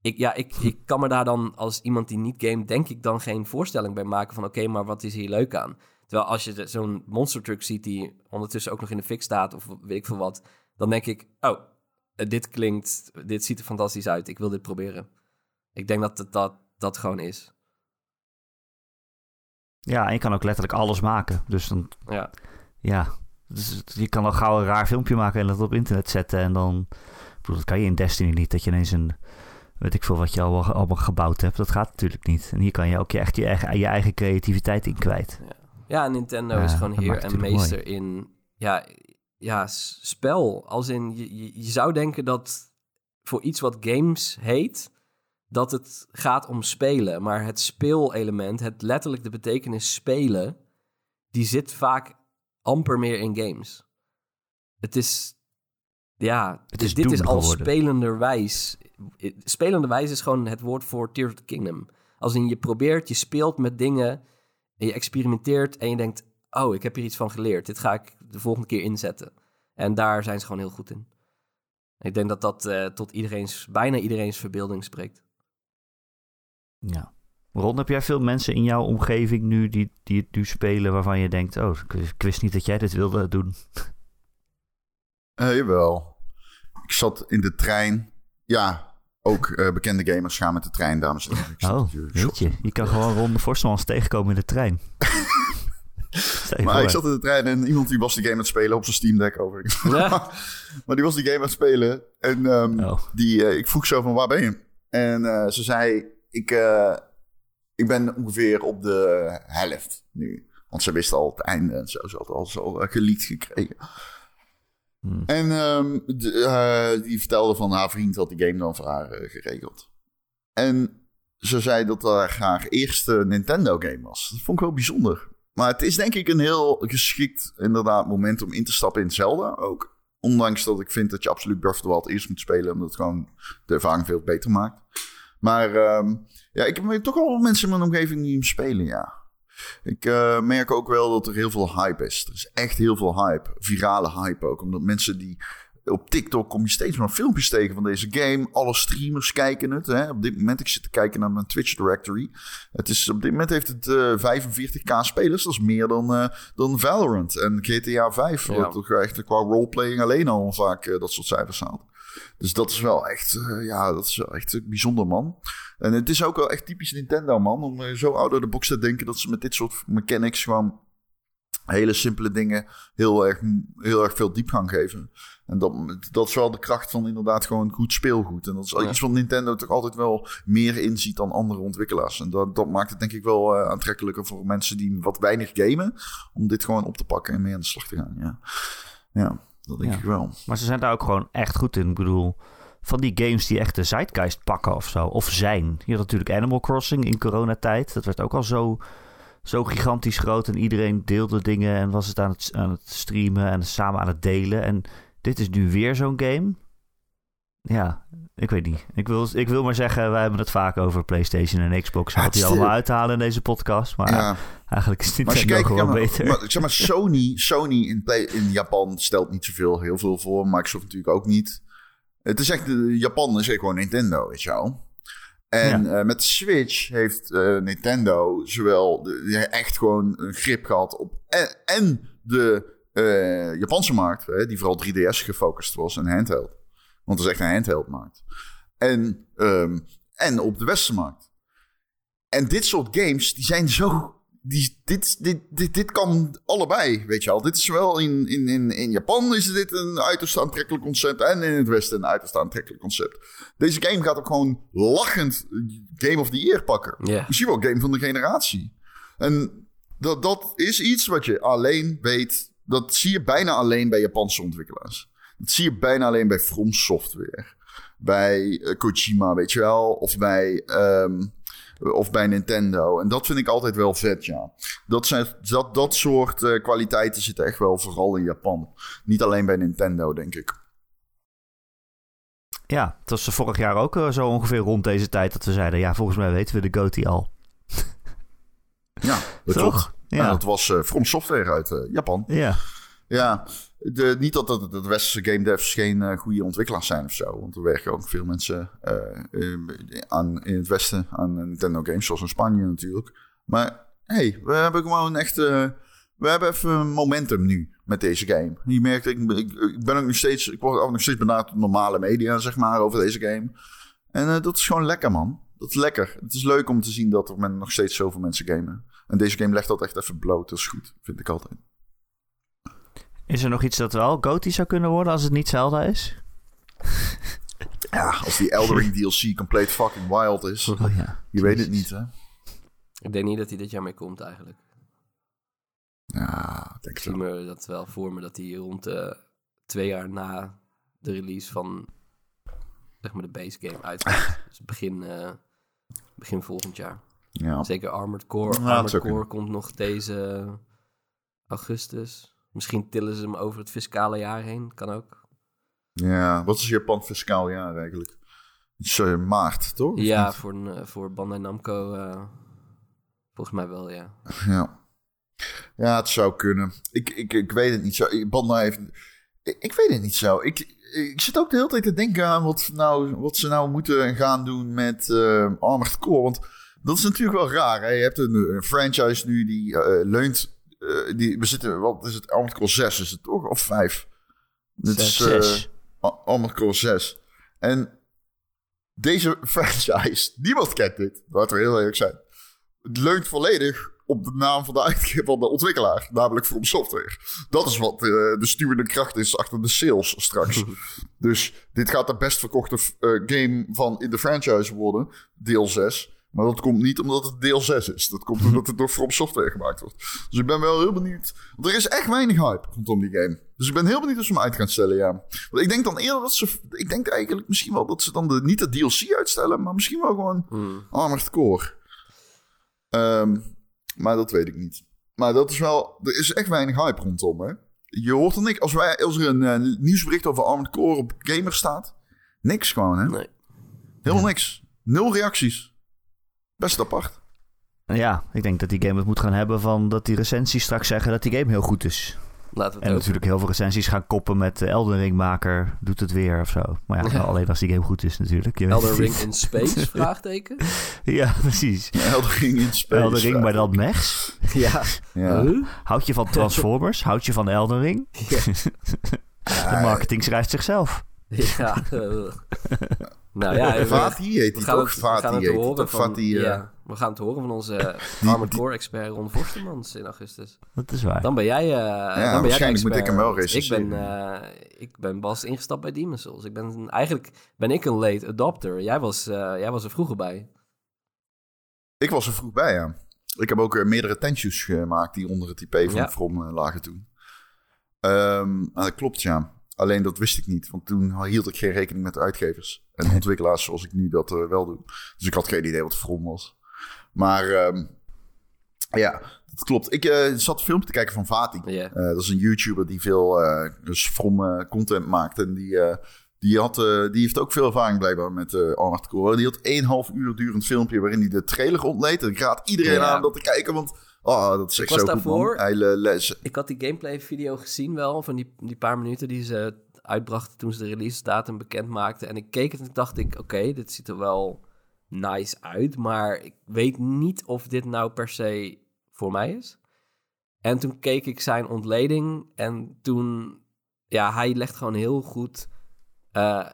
Ik, ja, ik, ik kan me daar dan als iemand die niet game, denk ik dan geen voorstelling bij maken van oké, maar wat is hier leuk aan? Terwijl als je zo'n monster truck ziet die ondertussen ook nog in de fik staat of weet ik veel wat, dan denk ik, oh, eh, dit klinkt, dit ziet er fantastisch uit, ik wil dit proberen. Ik denk dat het dat, dat gewoon is. Ja, en je kan ook letterlijk alles maken. Dus dan, Ja. ja. Dus je kan al gauw een raar filmpje maken en dat op internet zetten. En dan, ik bedoel, dat kan je in Destiny niet. Dat je ineens een, weet ik veel wat je al, allemaal gebouwd hebt. Dat gaat natuurlijk niet. En hier kan je ook je, echt je eigen, je eigen creativiteit in kwijt. Ja, Nintendo Ja, is gewoon heer maakt en meester in ja, ja, spel. Als in, je, je, je zou denken dat voor iets wat games heet, dat het gaat om spelen. Maar het speelelement, het letterlijk de betekenis spelen, die zit vaak amper meer in games. Het is, ja, Het is dit is al geworden. spelenderwijs. Spelenderwijs is gewoon het woord voor Tears of the Kingdom. Als in je probeert, je speelt met dingen en je experimenteert en je denkt, oh, ik heb hier iets van geleerd. Dit ga ik de volgende keer inzetten. En daar zijn ze gewoon heel goed in. Ik denk dat dat eh, tot iedereen's, bijna iedereen's verbeelding spreekt. Ja. Ron, heb jij veel mensen in jouw omgeving nu die, die het nu spelen waarvan je denkt, oh, ik wist- niet dat jij dit wilde doen. [laughs] Eh, jawel. Ik zat in de trein. Ja, ook eh, bekende gamers gaan met de trein, dames en heren. Oh, natuurlijk- weet je. Je kan gewoon Ron de Forstemans tegenkomen in de trein. [laughs] Maar voor. ik zat in de trein en iemand die was de game aan het spelen op zijn Steam Deck over. [laughs] Ja. maar die was die game aan het spelen. En ehm, Oh. die, eh, ik vroeg zo van, waar ben je? En eh, ze zei, ik, eh, ik ben ongeveer op de helft nu. Want ze wisten al het einde en zo. Ze had al zo uh, geleakt gekregen. Hmm. En ehm, de, eh, die vertelde van haar vriend had die game dan voor haar eh, geregeld. En ze zei dat dat haar eerste Nintendo game was. Dat vond ik wel bijzonder. Maar het is denk ik een heel geschikt inderdaad moment om in te stappen in Zelda ook. Ondanks dat ik vind dat je absoluut Breath of the Wild eerst moet spelen. Omdat het gewoon de ervaring veel beter maakt. Maar ehm, ja, ik heb toch wel mensen in mijn omgeving die hem spelen, ja. Ik uh, merk ook wel dat er heel veel hype is. Er is echt heel veel hype. Virale hype ook. Omdat mensen die op TikTok kom je steeds meer filmpjes tegen van deze game. Alle streamers kijken het. Hè. Op dit moment, ik zit te kijken naar mijn Twitch directory. Het is, op dit moment heeft het uh, 45k spelers. Dat is meer dan, uh, dan Valorant. En GTA 5 ja. wordt toch echt qua roleplaying alleen al vaak dat soort cijfers haalt. Dus dat is wel echt, uh, ja, dat is wel echt bijzonder, man. En het is ook wel echt typisch Nintendo, man. Om uh, zo of de box te denken dat ze met dit soort mechanics gewoon hele simpele dingen heel erg, heel erg veel diepgang geven. En dat, dat is wel de kracht van inderdaad gewoon goed speelgoed. En dat is ja. iets wat Nintendo toch altijd wel meer inziet dan andere ontwikkelaars. En dat, dat maakt het denk ik wel uh, aantrekkelijker voor mensen die wat weinig gamen. Om dit gewoon op te pakken en mee aan de slag te gaan. Ja, ja dat denk Ja. ik wel. Maar ze zijn daar ook gewoon echt goed in. Ik bedoel, van die games die echt de zeitgeist pakken of zo. Of zijn. Je had natuurlijk Animal Crossing in coronatijd. Dat werd ook al zo, zo gigantisch groot. En iedereen deelde dingen en was het aan het, aan het streamen en samen aan het delen. En dit is nu weer zo'n game. Ja, ik weet niet. Ik wil, ik wil maar zeggen, wij hebben het vaak over PlayStation en Xbox. Wat die is- allemaal uithalen in deze podcast. Maar Ja. eigenlijk is je Nintendo kijkt, gewoon ja, maar, beter. maar, zeg maar, Sony, Sony in, play, in Japan stelt niet zoveel, heel veel voor. Microsoft natuurlijk ook niet. Het is echt, eh, Japan is echt gewoon Nintendo, weet je wel. En eh, met Switch heeft eh, Nintendo zowel de, echt gewoon een grip gehad op en, en de Japanse markt, hè, die vooral 3DS gefocust was en handheld. Want het is echt een handheld markt. En, ehm, en op de westerse markt. En dit soort games, die zijn zo. Die, dit, dit, dit, dit kan allebei, weet je al. Dit is wel in, in, in, in Japan is dit een uiterst aantrekkelijk concept. En in het Westen een uiterst aantrekkelijk concept. Deze game gaat ook gewoon lachend Game of the Year pakken. Ja. Misschien wel Game van de generatie. En dat, dat is iets wat je alleen weet. Dat zie je bijna alleen bij Japanse ontwikkelaars. Dat zie je bijna alleen bij From Software. Bij eh, Kojima, weet je wel. Of bij, ehm, of bij Nintendo. En dat vind ik altijd wel vet, ja. Dat, zijn, dat, dat soort eh, kwaliteiten zitten echt wel vooral in Japan. Niet alleen bij Nintendo, denk ik. Ja, het was vorig jaar ook eh, zo ongeveer rond deze tijd dat we zeiden... ja, volgens mij weten we de GOTY al. Ja, dat Toch? Ja. Dat was eh From Software uit Japan. Ja, Ja, de, niet dat de, westerse game devs geen eh, goede ontwikkelaars zijn of zo. Want er werken ook veel mensen eh, eh, aan, in het westen aan Nintendo games, zoals in Spanje natuurlijk. Maar hey, we hebben gewoon echt... we hebben even momentum nu met deze game. Je merkt, ik, ik, ben ook nog steeds... Ik word ook nog steeds benaderd door normale media, zeg maar, over deze game. En dat is gewoon lekker, man. Dat is lekker. Het is leuk om te zien dat er nog steeds zoveel mensen gamen. En deze game legt dat echt even bloot. Dat is goed, vind ik altijd. Is er nog iets dat wel GOTY zou kunnen worden als het niet Zelda is? Ja, als die Eldering DLC compleet fucking wild is. [laughs] Oh ja. Je weet het niet, hè? Ik denk niet dat hij dit jaar mee komt eigenlijk. Ja, ik denk Ik zie me dat wel voor me dat hij rond eh, twee jaar na de release van zeg maar de base game uitkomt. [laughs] dus begin, eh, begin volgend jaar. Ja. Zeker Armored Core. Ja, Armored Core komt nog deze augustus. Misschien tillen ze hem over het fiscale jaar heen. Kan ook. ja, wat is Japan fiscaal jaar eigenlijk? Eh, maart, toch? Ja, niet? voor, eh, voor Bandai Namco eh, volgens mij wel, ja. [laughs] ja. Ja, het zou kunnen. Ik, ik, ik weet het niet zo. Bandai heeft... Ik, ik weet het niet zo. Ik, ik zit ook de hele tijd te denken aan wat, nou, wat ze nou moeten gaan doen met eh Armored Core. Want dat is natuurlijk wel raar. Hè? Je hebt een, een franchise nu die leunt... eh, die, we zitten, wat is het? Armored Core 6 is het toch? Of 5? Dit is, Zes. eh, Zes. Ar- Armored Core 6. En deze [laughs] franchise, niemand kent dit. Laten we heel eerlijk zijn. Het leunt volledig op de naam van de, uitgever van de ontwikkelaar, namelijk From Software. Dat is wat eh, de stuwende kracht is achter de sales straks. [laughs] dus dit gaat de best verkochte game van in de franchise worden, deel 6. Maar dat komt niet omdat het deel 6 is. Dat komt omdat het door From Software gemaakt wordt. Dus ik ben wel heel benieuwd. Want er is echt weinig hype rondom die game. Dus ik ben heel benieuwd of ze hem uit gaan stellen, ja. Want ik denk dan eerder dat ze... Ik denk eigenlijk misschien wel dat ze dan de, niet de DLC uitstellen... maar misschien wel gewoon Hmm. Armored Core. Ehm, maar dat weet ik niet. Maar dat is wel... Er is echt weinig hype rondom, hè. Je hoort er niks. Als, wij, als er een eh, nieuwsbericht over Armored Core op Gamer staat... Niks gewoon, hè. Nee. Helemaal niks. Nul reacties. Best apart. Ja, ik denk dat die game het moet gaan hebben van dat die recensies straks zeggen dat die game heel goed is. Laten we het En ook. natuurlijk heel veel recensies gaan koppen met de Elden Ring maker doet het weer of zo. Maar ja, alleen als die game goed is natuurlijk. Je het Ring in Space? [laughs] Vraagteken. Ja, precies. Elden Ring in Space. Elden Ring, ja. maar dan mechs. [laughs] Ja. Ja. Huh? Houd je van Transformers? Houd je van Elden Ring? [laughs] De marketing schrijft zichzelf. Ja. Eh. nou ja, [laughs] we, Vati heet hij gaan toch? Vati het heet hij toch? van... Vati, eh, ja, we gaan het horen van onze Armored Core expert Ron Forstemans in augustus. Dat is waar. Dan ben jij, eh dan ben jij waarschijnlijk moet ik hem wel Ik ben, eh, ik ben Bas ingestapt bij Demon's Souls. Ik ben, eigenlijk ben ik een late adopter. Jij was, eh, jij was er vroeger bij. Ik was er vroeg bij, ja. Ik heb ook eh, meerdere tentjes gemaakt die onder het IP van Ja. From eh, lagen toen. Ehm, ah, dat klopt, ja. Alleen dat wist ik niet, want toen hield ik geen rekening met de uitgevers en [laughs] ontwikkelaars zoals ik nu dat eh, wel doe. Dus ik had geen idee wat From was. Maar ehm, ja, dat klopt. Ik eh, zat een filmpje te kijken van Vati. Eh, dat is een YouTuber die veel dus From content maakt. En die, die, had, die heeft ook veel ervaring blijkbaar met eh Armored Core. Die had 1,5 uur durend filmpje waarin hij de trailer ontleed. En ik raad iedereen aan om dat te kijken, want oh, dat is Ik echt was zo daarvoor- goed, man. Hij eh, les, Ik had die gameplay video gezien wel, van die, die paar minuten die ze uitbrachten toen ze de release datum bekend maakten. En ik keek het en dacht ik, oké, dit ziet er wel nice uit, maar ik weet niet of dit nou per se voor mij is. En toen keek ik zijn ontleding en toen, ja, hij legt gewoon heel goed eh,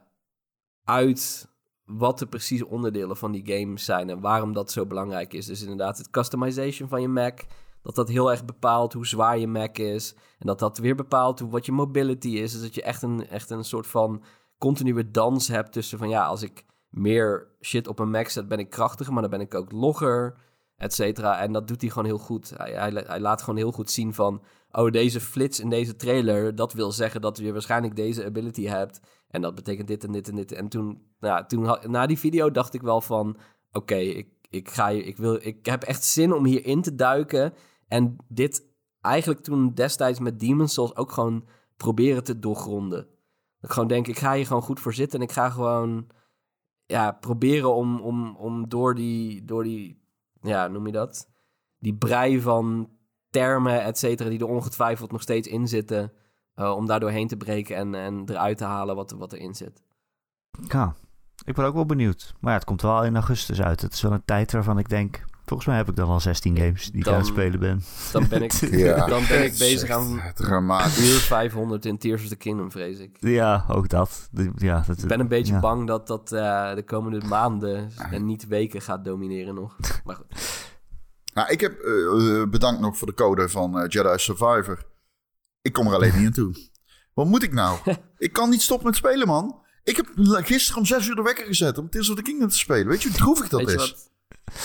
uit wat de precieze onderdelen van die game zijn en waarom dat zo belangrijk is. Dus inderdaad, het customization van je Mac, dat dat heel erg bepaalt hoe zwaar je Mac is. En dat dat weer bepaalt hoe, wat je mobility is. Dus dat je echt een, echt een soort van continue dans hebt tussen van ja, als ik meer shit op een Mac zet, ben ik krachtiger, maar dan ben ik ook logger, et cetera. En dat doet hij gewoon heel goed. Hij, hij, hij laat gewoon heel goed zien van, oh, deze flits in deze trailer, dat wil zeggen dat je waarschijnlijk deze ability hebt. En dat betekent dit en dit en dit. En toen, nou, toen na die video dacht ik wel van, oké, ik, ik, ga ik, wil, ik heb echt zin om hierin te duiken. En dit eigenlijk toen destijds met Demon's Souls ook gewoon proberen te doorgronden. Ik gewoon denk, ik ga hier gewoon goed voor zitten en ik ga gewoon ja, proberen om, om, om door die, door die, ja, noem je dat? Die brei van termen, et cetera, die er ongetwijfeld nog steeds in zitten, eh, om daar doorheen te breken en, en eruit te halen wat, wat erin zit. Ja, ik ben ook wel benieuwd. Maar ja, het komt wel in augustus uit. Het is wel een tijd waarvan ik denk... Volgens mij heb ik dan al 16 games die ik aan het spelen ben. Dan ben ik, [laughs] Ja, dan ben ik bezig aan Dramatisch. uur 500 in Tears of the Kingdom, vrees ik. Ja, ook dat. Ja, dat Ik ben een beetje ja. bang dat dat eh, de komende maanden en niet weken gaat domineren nog. [laughs] Maar goed. Nou, ik heb eh, bedankt nog voor de code van eh, Jedi Survivor. Ik kom er alleen niet aan toe. [laughs] Wat moet ik nou? ik kan niet stoppen met spelen, man. Ik heb gisteren om 6 uur de wekker gezet om Tears of the Kingdom te spelen. Weet je hoe droevig dat Weet je is?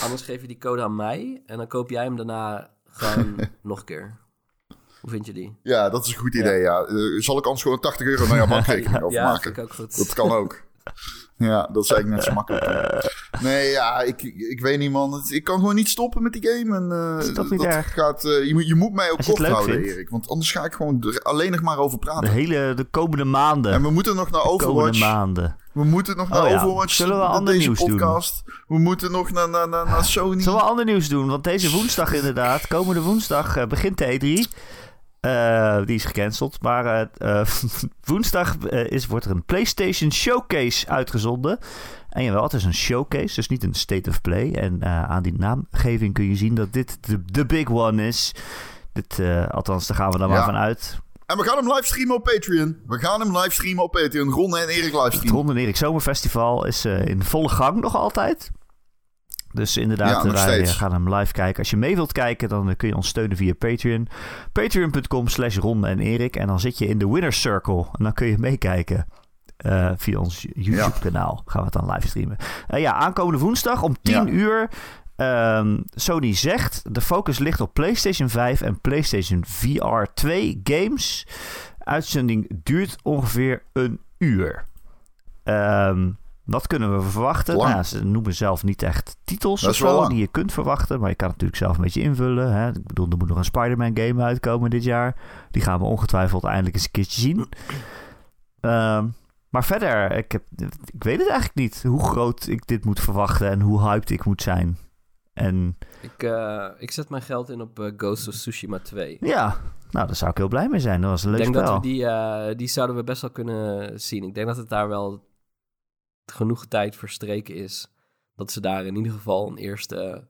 Anders geef je die code aan mij en dan koop jij hem daarna gewoon [laughs] nog een keer. Hoe vind je die? Ja, dat is een goed idee, ja. Eh, zal ik anders gewoon 80 euro naar jouw bankrekening [laughs] Ja, overmaken? vind ik ook goed. Dat kan ook. Ja, dat is eigenlijk net zo makkelijk. [laughs] Nee, ja, ik, ik weet niet, man. Ik kan gewoon niet stoppen met die game. En, eh, Is dat niet dat erg? gaat, eh, je, moet, je moet mij ook Als je het kort leuk houden, vindt. Erik. Want anders ga ik gewoon er alleen nog maar over De praten. hele, de komende maanden. En we moeten nog naar komende Overwatch. maanden. We moeten nog naar Oh ja. Overwatch. Zullen we de- ander deze nieuws doen? podcast. We moeten nog naar, naar, naar, naar Sony. Zullen we ander nieuws doen? Want deze woensdag [laughs] inderdaad, komende woensdag eh, begint de E3. Eh, die is gecanceld. Maar eh, [laughs] woensdag is, wordt er een PlayStation Showcase uitgezonden. En jawel, het is een showcase, dus niet een state of play. En aan die naamgeving kun je zien dat dit de, de big one is. Dit, althans, daar gaan we dan Ja. maar van uit. En we gaan hem livestreamen op Patreon. We gaan hem livestreamen op Patreon. Ron en Erik Het livestreamen. Ron en Erik Zomerfestival is eh, in volle gang nog altijd. Dus inderdaad, Ja, nog wij steeds. eh, gaan hem live kijken. Als je mee wilt kijken, dan eh, kun je ons steunen via Patreon. Patreon.com slash Ron en Erik. En dan zit je in de winner circle. En dan kun je meekijken. eh, via ons YouTube-kanaal. Gaan we het dan livestreamen. Uh, ja, aankomende woensdag om 10 Ja. uur. Ehm, Sony zegt, de focus ligt op PlayStation 5 en PlayStation VR 2 games. Uitzending duurt ongeveer een uur. Ehm, wat kunnen we verwachten? Nou, ze noemen zelf niet echt titels of zo die je kunt verwachten. Maar je kan het natuurlijk zelf een beetje invullen. Hè? Ik bedoel, er moet nog een Spider-Man game uitkomen dit jaar. Die gaan we ongetwijfeld eindelijk eens een keertje zien. Ehm, maar verder, ik, heb, ik weet het eigenlijk niet hoe groot ik dit moet verwachten en hoe hyped ik moet zijn. En Ik, eh, ik zet mijn geld in op eh, Ghost of Tsushima 2. ja, nou, daar zou ik heel blij mee zijn. Dat was een Ik leuk denk spel. dat we die, eh, die zouden we best wel kunnen zien. Ik denk dat het daar wel genoeg tijd verstreken is. Dat ze daar in ieder geval een eerste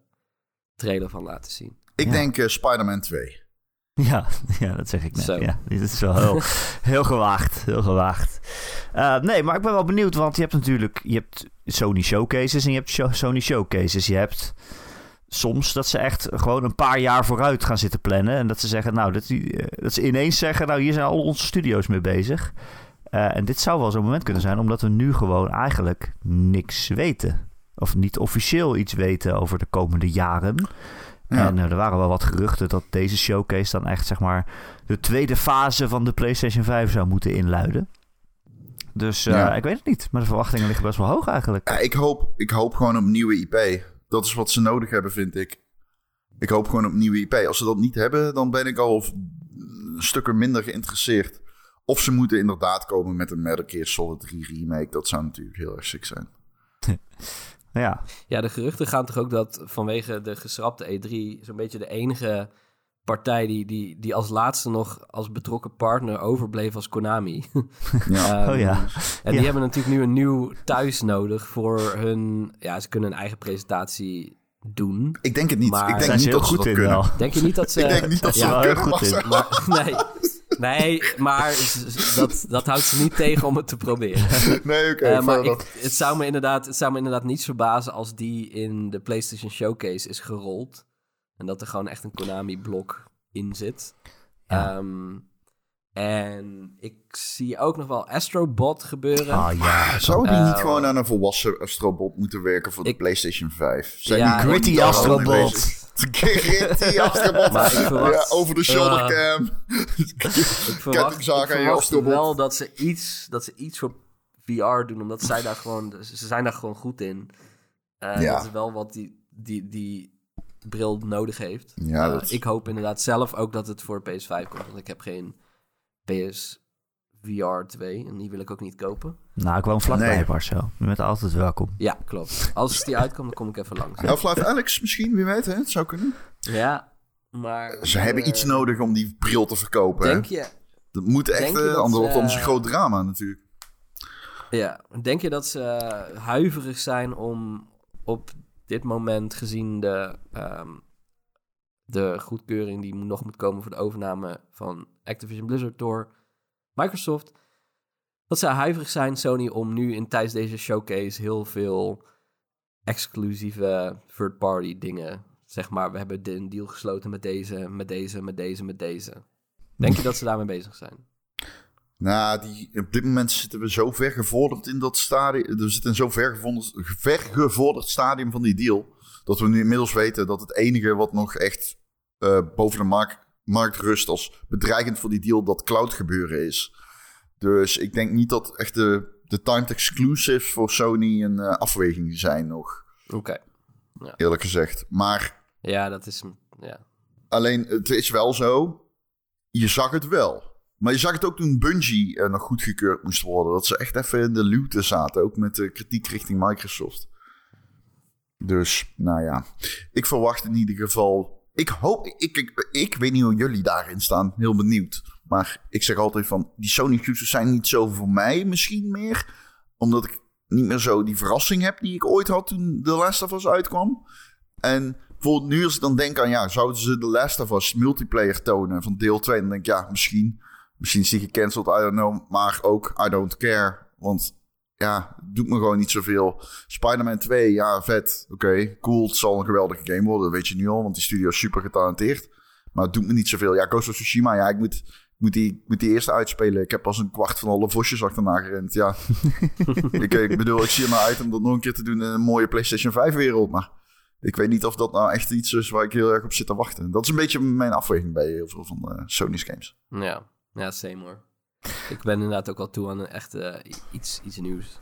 trailer van laten zien. Ik Ja. denk eh, Spider-Man 2. [laughs] Ja, ja, dat zeg ik net. Zo. Ja, dit is wel heel, [laughs] heel gewaagd. Heel gewaagd. Eh, nee, maar ik ben wel benieuwd, want je hebt natuurlijk je hebt Sony Showcases en je hebt show- Sony Showcases. Je hebt soms dat ze echt gewoon een paar jaar vooruit gaan zitten plannen. En dat ze zeggen, nou, dat, die, eh, dat ze ineens zeggen, nou, hier zijn al onze studio's mee bezig. Eh, en dit zou wel zo'n moment kunnen zijn, omdat we nu gewoon eigenlijk niks weten. Of niet officieel iets weten over de komende jaren. Ja. En eh, er waren wel wat geruchten dat deze showcase dan echt, zeg maar, de tweede fase van de PlayStation 5 zou moeten inluiden. Dus Ja. ik weet het niet, maar de verwachtingen liggen best wel hoog eigenlijk. Ja, ik, hoop, ik hoop gewoon op nieuwe IP. Dat is wat ze nodig hebben, vind ik. Ik hoop gewoon op nieuwe IP. Als ze dat niet hebben, dan ben ik al stukken minder geïnteresseerd. Of ze moeten inderdaad komen met een Metal Gear Solid 3 remake. Dat zou natuurlijk heel erg sick zijn. [laughs] Ja, Ja, de geruchten gaan toch ook dat vanwege de geschrapte E3 zo'n beetje de enige partij die, die, die als laatste nog als betrokken partner overbleef als Konami. [laughs] Ja. Ehm, Oh ja. En die Ja. hebben natuurlijk nu een nieuw thuis nodig voor hun... Ja, ze kunnen een eigen presentatie doen. Ik denk het niet. Maar- ik denk zijn ze niet heel dat ze goed dat in kunnen. wel. Denk je niet dat [laughs] ze... Ik denk niet dat ze Ja, heel goed maar in. Maar, nee, nee, maar dat, dat houdt ze niet tegen om het te proberen. [laughs] Nee, oké. Eh, maar ik, het, zou me inderdaad, het zou me inderdaad niet verbazen als die in de PlayStation Showcase is gerold. En dat er gewoon echt een Konami-blok in zit. Ja. Ehm, en ik zie ook nog wel Astrobot gebeuren. Ah ja. Zou die Eh, niet gewoon aan een volwassen Astrobot moeten werken voor de ik- PlayStation 5? Zijn Ja, die Gritty Astrobot. [laughs] Gritty Astrobot. Maar ik verwacht- Ja, over de shoulder Ah. cam. [laughs] ik verwacht, ik verwacht wel dat ze, iets, dat ze iets voor VR doen, omdat zij daar gewoon, ze zijn daar gewoon goed in. Eh, Ja. Dat is wel wat die, die, die bril nodig heeft. Ja, dat Ik hoop inderdaad zelf ook dat het voor PS5 komt, want ik heb geen PS VR 2 en die wil ik ook niet kopen. Nou, ik woon vlakbij Nee. Marcel. Je bent altijd welkom. Ja, klopt. Als die uitkomt, dan kom ik even langs. Half-Life Alex misschien, wie weet, hè? Het zou kunnen. Ja, maar... Ze hebben eh, iets nodig om die bril te verkopen. Denk hè? je, Dat moet echt, denk je dat anders wordt het ons een groot drama natuurlijk. Ja, denk je dat ze huiverig zijn om op dit moment gezien de, ehm, de goedkeuring die nog moet komen voor de overname van Activision Blizzard door Microsoft, dat ze huiverig zijn, Sony, om nu in tijdens deze showcase heel veel exclusieve third-party dingen, zeg maar, we hebben een deal gesloten met deze, met deze, met deze, met deze. Denk je dat ze daarmee bezig zijn? Nou, die, op dit moment zitten we zo ver gevorderd in dat stadium. We zitten in zo'n ver, gevorderd- ver gevorderd stadium van die deal. Dat we nu inmiddels weten dat het enige wat nog echt eh, boven de markt, markt rust als bedreigend voor die deal dat cloud gebeuren is. Dus ik denk niet dat echt de, de timed exclusives voor Sony een eh, afweging zijn nog, Oké. eerlijk gezegd. Maar Ja, dat is... Ja. Alleen, het is wel zo. Je zag het wel. Maar je zag het ook toen Bungie eh, nog goedgekeurd moest worden. Dat ze echt even in de luwte zaten. Ook met de kritiek richting Microsoft. Dus, nou ja. Ik verwacht in ieder geval... Ik hoop... Ik, ik, ik weet niet hoe jullie daarin staan. Heel benieuwd. Maar ik zeg altijd van... Die Sony exclusives zijn niet zo voor mij misschien meer. Omdat ik niet meer zo die verrassing heb... die ik ooit had toen The Last of Us uitkwam. En bijvoorbeeld nu als ik dan denk aan... Ja, zouden ze The Last of Us multiplayer tonen van deel 2? Dan denk ik, ja, misschien... Misschien is die gecanceld, I don't know. Maar ook, I don't care. Want ja, het doet me gewoon niet zoveel. Spider-Man 2, ja, vet. Oké, cool. Het zal een geweldige game worden. Dat weet je nu al, want die studio is super getalenteerd. Maar het doet me niet zoveel. Ja, Ghost of Tsushima, ja, ik moet, moet die, moet die eerst uitspelen. Ik heb pas een kwart van alle vosjes achterna gerend. Ja, [laughs] ik, ik bedoel, ik zie er maar uit om dat nog een keer te doen in een mooie PlayStation 5 wereld. Maar ik weet niet of dat nou echt iets is waar ik heel erg op zit te wachten. Dat is een beetje mijn afweging bij heel veel van uh, Sony's games. Ja, ja, same hoor. Ik ben inderdaad ook al toe aan een echt uh, iets, iets nieuws.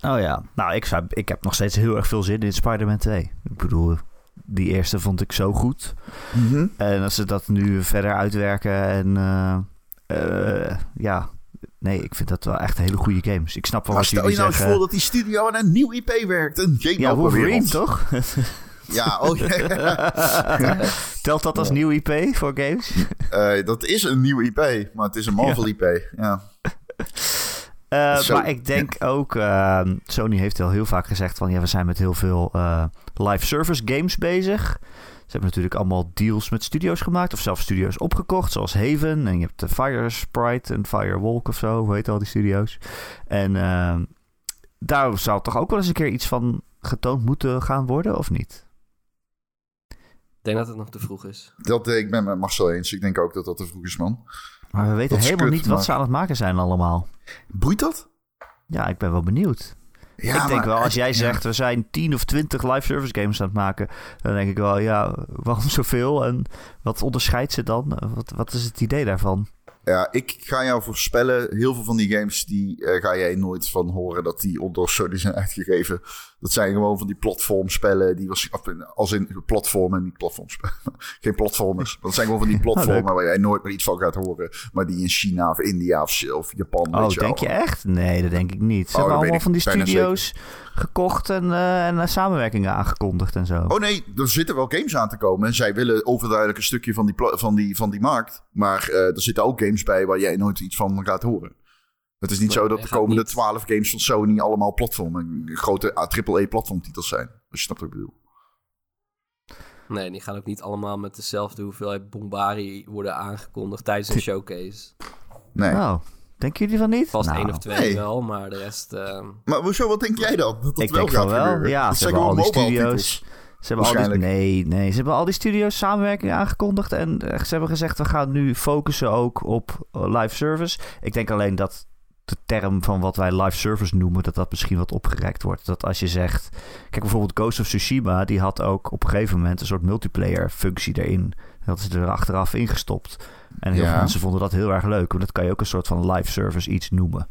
Oh ja, nou ik, zou, ik heb nog steeds heel erg veel zin in Spider-Man 2. Ik bedoel, die eerste vond ik zo goed. Mm -hmm. En als ze dat nu verder uitwerken en uh, uh, ja, nee, ik vind dat wel echt hele goede games. Ik snap wel maar wat jullie zeggen. Stel je nou eens voor dat die studio aan een nieuw IP werkt. Een game ja, Wolverine toch? [laughs] ja, oh ja. [laughs] Telt dat als nieuw IP voor games? Uh, [laughs] dat is een nieuw IP, maar het is een Marvel ja. IP, ja. Uh, maar ik denk ook, uh, Sony heeft al heel vaak gezegd van ja, we zijn met heel veel uh, live service games bezig. Ze hebben natuurlijk allemaal deals met studio's gemaakt of zelfs studio's opgekocht, zoals Haven. En je hebt de Fire Sprite en Firewalk of zo, hoe heet al die studio's. En ehm, daar zou toch ook wel eens een keer iets van getoond moeten gaan worden, of niet? Ik denk dat het nog te vroeg is. Dat, ik ben met Marcel eens. Ik denk ook dat dat te vroeg is, man. Maar we weten helemaal kut, niet wat maar... ze aan het maken zijn allemaal. Boeit dat? Ja, ik ben wel benieuwd. Ja, ik denk wel, als jij zegt, we zijn 10 of 20 live service games aan het maken, dan denk ik wel, ja, waarom [laughs] zoveel? En wat onderscheidt ze dan? Wat, wat is het idee daarvan? Ja, ik ga jou voorspellen, heel veel van die games, die uh, ga jij nooit van horen dat die door Sony zijn uitgegeven. Dat zijn gewoon van die platformspellen, die was als in platformen, niet platformspellen. [laughs] Geen platformers. Dat zijn gewoon van die [laughs] platformen waar jij nooit meer iets van gaat horen. Maar die in China of India of, of Japan. Oh, je denk wel. je echt? Nee, dat denk ik niet. Ze Oh, hebben allemaal van die studio's gekocht en, uh, en uh, samenwerkingen aangekondigd en zo. Oh nee, er zitten wel games aan te komen. En zij willen overduidelijk een stukje van die, van die, van die markt. Maar uh, er zitten ook games bij waar jij nooit iets van gaat horen. Het is niet zo dat de komende twaalf games van Sony allemaal platformen, grote AAA-platformtitels zijn. Als je snapt wat ik bedoel. Nee, die gaan ook niet allemaal met dezelfde hoeveelheid bombari worden aangekondigd tijdens een showcase. Nee. Oh, denken jullie van niet? Vast Nou, één of twee nee. wel, maar de rest... ehm, Maar hoezo, wat denk jij dan? Dat dat ik wel denk van wel. gebeuren? Ja, dat ze zijn hebben al die studio's. Ze hebben al die, nee, nee, ze hebben al die studio's samenwerking aangekondigd. En eh, ze hebben gezegd, we gaan nu focussen ook op eh, live service. Ik denk alleen dat de term van wat wij live service noemen, dat dat misschien wat opgerekt wordt. Dat als je zegt, kijk bijvoorbeeld Ghost of Tsushima, die had ook op een gegeven moment een soort multiplayer functie erin. Dat is er achteraf ingestopt. En heel Ja. veel mensen vonden dat heel erg leuk, want dat kan je ook een soort van live service iets noemen.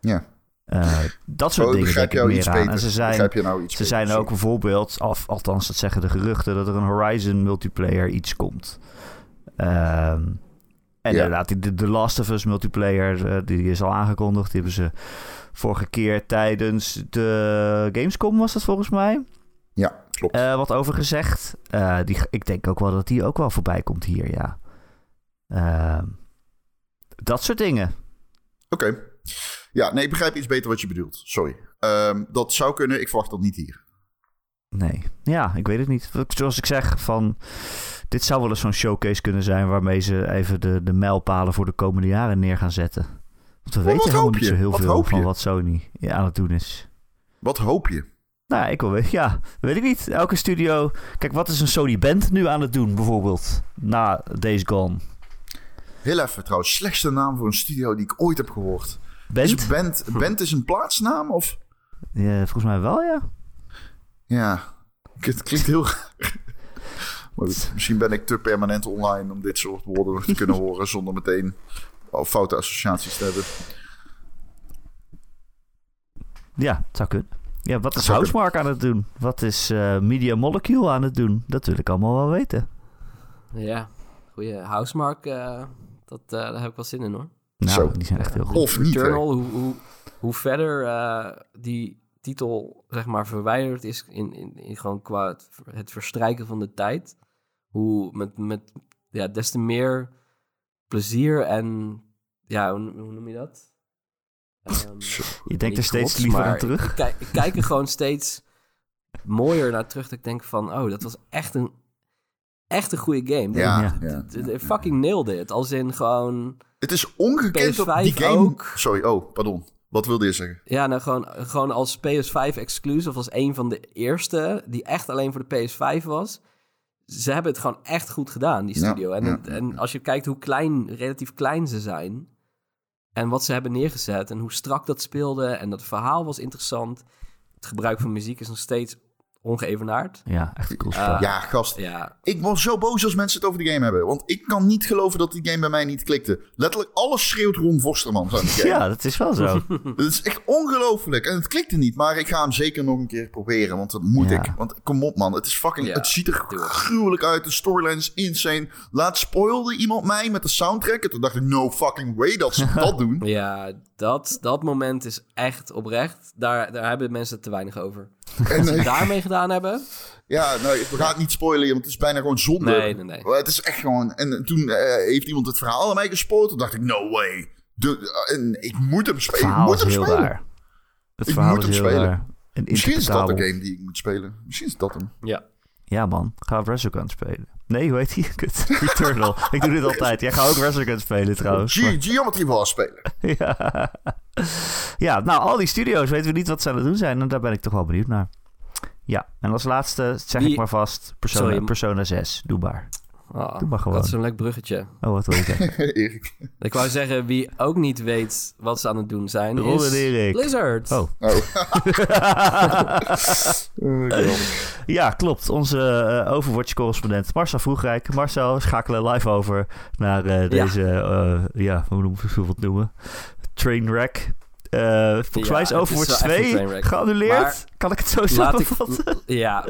Ja. Eh, dat soort Oh, dingen denk ik iets meer aan. beter. En ze zijn, Begrijp je nou iets ze beter, zijn ook bijvoorbeeld, of, althans dat zeggen de geruchten, dat er een Horizon multiplayer iets komt. Ehm, en Ja. inderdaad, de The Last of Us multiplayer, eh, die is al aangekondigd. Die hebben ze vorige keer tijdens de Gamescom, was dat volgens mij, Ja, klopt. eh, wat over gezegd. Eh, die, ik denk ook wel dat die ook wel voorbij komt hier, ja. Ehm, dat soort dingen. Oké. Ja, nee, ik begrijp iets beter wat je bedoelt. Sorry. Ehm, dat zou kunnen, ik verwacht dat niet hier. Nee, ja, ik weet het niet. Zoals ik zeg, van, dit zou wel eens zo'n showcase kunnen zijn waarmee ze even de, de mijlpalen voor de komende jaren neer gaan zetten. Want we Maar weten helemaal niet zo heel Wat veel van wat Sony aan het doen is. Wat hoop je? Nou, ja, ik wil weten, ja, weet ik niet. Elke studio, kijk, wat is een Sony Band nu aan het doen, bijvoorbeeld, na Days Gone? Heel even trouwens, slechtste naam voor een studio die ik ooit heb gehoord. Band? Is band, band is een plaatsnaam of? Ja, volgens mij wel, ja. Ja, het klinkt heel raar. Maar goed, [laughs] misschien ben ik te permanent online om dit soort woorden te kunnen [laughs] horen zonder meteen al foute associaties te hebben. Ja, het zou kunnen. Ja, wat is Housemark aan het doen? Wat is eh, Media Molecule aan het doen? Dat wil ik allemaal wel weten. ja, goeie housemark, eh, dat, eh, daar heb ik wel zin in hoor. Nou, Zo. die zijn echt heel goed. Of niet? Returnal, hoe, hoe, hoe verder eh, die titel zeg maar verwijderd is in, in, in gewoon qua het, het verstrijken van de tijd, hoe met, met ja, des te meer plezier en ja, hoe, hoe noem je dat? Ehm, [laughs] Je denkt er steeds liever aan terug. Ik, kijk, ik kijk er gewoon steeds mooier naar terug. Dat ik denk van, oh, dat was echt een, echt een goede game. Ja, fucking nailed it. Als in gewoon... Het is ongekend PS5 die game... ook. Sorry, oh, pardon. Wat wilde je zeggen? Ja, nou gewoon, gewoon als PS5 exclusive, als een van de eerste, die echt alleen voor de PS5 was. Ze hebben het gewoon echt goed gedaan, die Ja, studio. en, ja, en als je kijkt hoe klein, relatief klein ze zijn... en wat ze hebben neergezet en hoe strak dat speelde... en dat verhaal was interessant. Het gebruik van muziek is nog steeds ongeëvenaard. Ja, echt een cool Eh. Ja, gast. Ja, Ik word zo boos als mensen het over die game hebben. Want ik kan niet geloven dat die game bij mij niet klikte. Letterlijk alles schreeuwt Ron Vosterman [laughs] ja, dat is wel zo. [laughs] Het is echt ongelooflijk. En het klikte niet. Maar ik ga hem zeker nog een keer proberen. Want dat moet Ja. ik. Want kom op man. Het is fucking... Ja, het ziet er gruwelijk uit. De storyline is insane. Laat spoilde iemand mij met de soundtrack. En toen dacht ik, no fucking way dat ze [laughs] dat doen. ja dat, dat moment is echt oprecht. Daar, daar hebben mensen het te weinig over. [laughs] En, Wat ze eh, daarmee gedaan hebben... ja, nou, we gaan het niet spoilen. Want het is bijna gewoon zonde. Nee, nee, nee. Het is echt gewoon... En toen eh, heeft iemand het verhaal aan mij gespoord. Toen dacht ik, no way. De, en ik moet hem spelen. Ik moet hem spelen. raar. Het Ik verhaal moet is hem heel spelen. Misschien is dat de game die ik moet spelen. Misschien is dat hem. Ja. Ja man, ga Resogun spelen. Nee, hoe heet die? [laughs] Kut. Returnal. ik doe dit altijd. Jij gaat ook Resogun spelen trouwens. Ge Geometry Wars spelen. [laughs] ja. ja, nou al die studio's weten we niet wat ze aan het doen zijn. En daar ben ik toch wel benieuwd naar. Ja, en als laatste zeg ik maar vast Persona, Sorry. Persona 6. Doe maar. Ah, Doe maar gewoon. Dat is een leuk bruggetje. Oh, wat wil je zeggen? [laughs] Erik. Ik wou zeggen, wie ook niet weet wat ze aan het doen zijn, Ron is en Erik. Blizzard. Oh. Oh. Oh, [laughs] [laughs] Ja, klopt. Onze eh, Overwatch-correspondent Marcel Vroegrijk. Marcel, schakelen live over naar eh, deze, eh, ja, hoe noem hoe we het noemen? Trainwreck. Eh volgens Ja, mij is Overwatch wel echt een 2 trainwreck. geannuleerd. Kan ik het zo samenvatten? ja,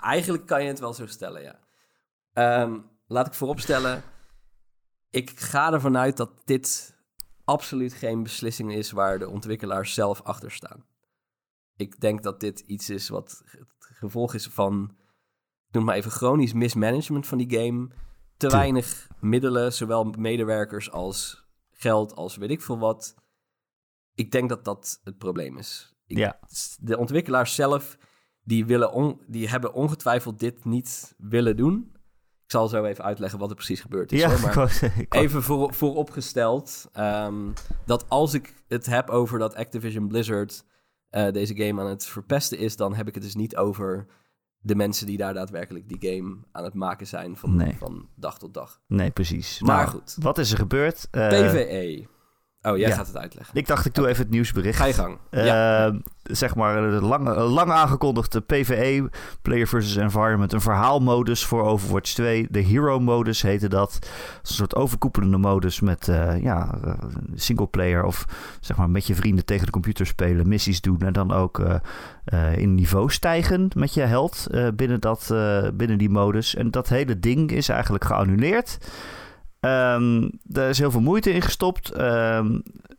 eigenlijk kan je het wel zo stellen, ja. Ehm, laat ik vooropstellen, ik ga ervan uit dat dit absoluut geen beslissing is waar de ontwikkelaars zelf achter staan. Ik denk dat dit iets is wat het gevolg is van, ik noem maar even chronisch mismanagement van die game. Te Te- weinig middelen, zowel medewerkers als geld als weet ik veel wat. Ik denk dat dat het probleem is. Ik- Ja. De ontwikkelaars zelf, die, willen on- die hebben ongetwijfeld dit niet willen doen. Ik zal zo even uitleggen wat er precies gebeurd is. Ja, hoor, [laughs] maar even voor, vooropgesteld ehm, dat als ik het heb over dat Activision Blizzard eh, deze game aan het verpesten is, dan heb ik het dus niet over de mensen die daar daadwerkelijk die game aan het maken zijn van, Nee. van dag tot dag. Nee, precies. Maar Nou, goed. Wat is er gebeurd? Eh, PvE. Oh, jij ja. gaat het uitleggen. Ik dacht, ik doe even het nieuwsbericht. Ga je gang. Eh, ja. Zeg maar een lang, een lang aangekondigde PvE, Player versus Environment, een verhaalmodus voor Overwatch 2. De Hero modus heette dat. Een soort overkoepelende modus met uh, ja, uh, single player of zeg maar met je vrienden tegen de computer spelen, missies doen en dan ook uh, in niveau stijgen met je held binnen, dat, binnen die modus. En dat hele ding is eigenlijk geannuleerd. Um, er is heel veel moeite in gestopt.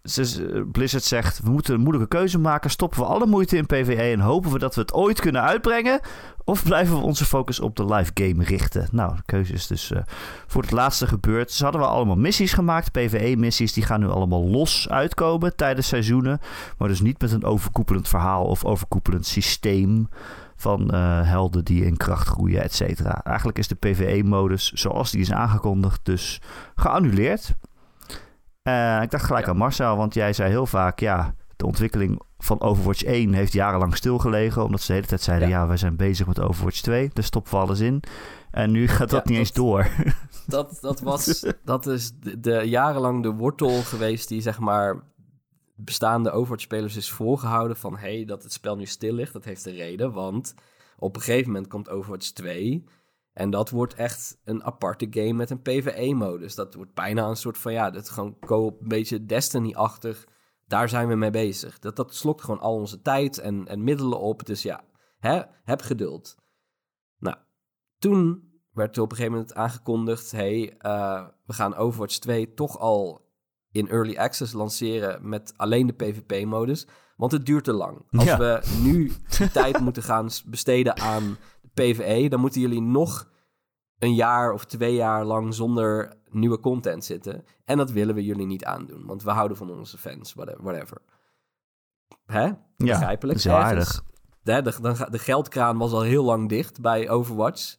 Ze, Blizzard zegt, we moeten een moeilijke keuze maken. Stoppen we alle moeite in PvE en hopen we dat we het ooit kunnen uitbrengen? Of blijven we onze focus op de live game richten? Nou, de keuze is dus uh, voor het laatste gebeurd. Ze hadden we allemaal missies gemaakt. PvE-missies, die gaan nu allemaal los uitkomen tijdens seizoenen. Maar dus niet met een overkoepelend verhaal of overkoepelend systeem van uh, helden die in kracht groeien, et cetera. Eigenlijk is de PvE-modus, zoals die is aangekondigd, dus geannuleerd. Uh, ik dacht gelijk ja. aan Marcel, want jij zei heel vaak... ja, de ontwikkeling van Overwatch 1 heeft jarenlang stilgelegen... omdat ze de hele tijd zeiden... ja, ja wij zijn bezig met Overwatch 2, daar stoppen we alles in. En nu gaat dat ja, niet dat, eens door. Dat, dat, was, [laughs] dat is de, de, jarenlang de wortel geweest die zeg maar bestaande Overwatch-spelers is voorgehouden van... hé, hey, dat het spel nu stil ligt, dat heeft een reden, want op een gegeven moment komt Overwatch 2... En dat wordt echt een aparte game met een PvE-modus. Dat wordt bijna een soort van, ja, dat gewoon co een beetje Destiny-achtig. Daar zijn we mee bezig. Dat, dat slokt gewoon al onze tijd en, en middelen op. Dus ja, hè, heb geduld. Nou, toen werd er op een gegeven moment aangekondigd... hey, uh, we gaan Overwatch 2 toch al in Early Access lanceren... met alleen de PvP-modus. Want het duurt te lang. Als Ja. we nu [laughs] tijd moeten gaan besteden aan PvE, dan moeten jullie nog een jaar of twee jaar lang zonder nieuwe content zitten. En dat willen we jullie niet aandoen, want we houden van onze fans, whatever. Hè? Begrijpelijk. Ja, aardig. De, de, de, geldkraan was al heel lang dicht bij Overwatch.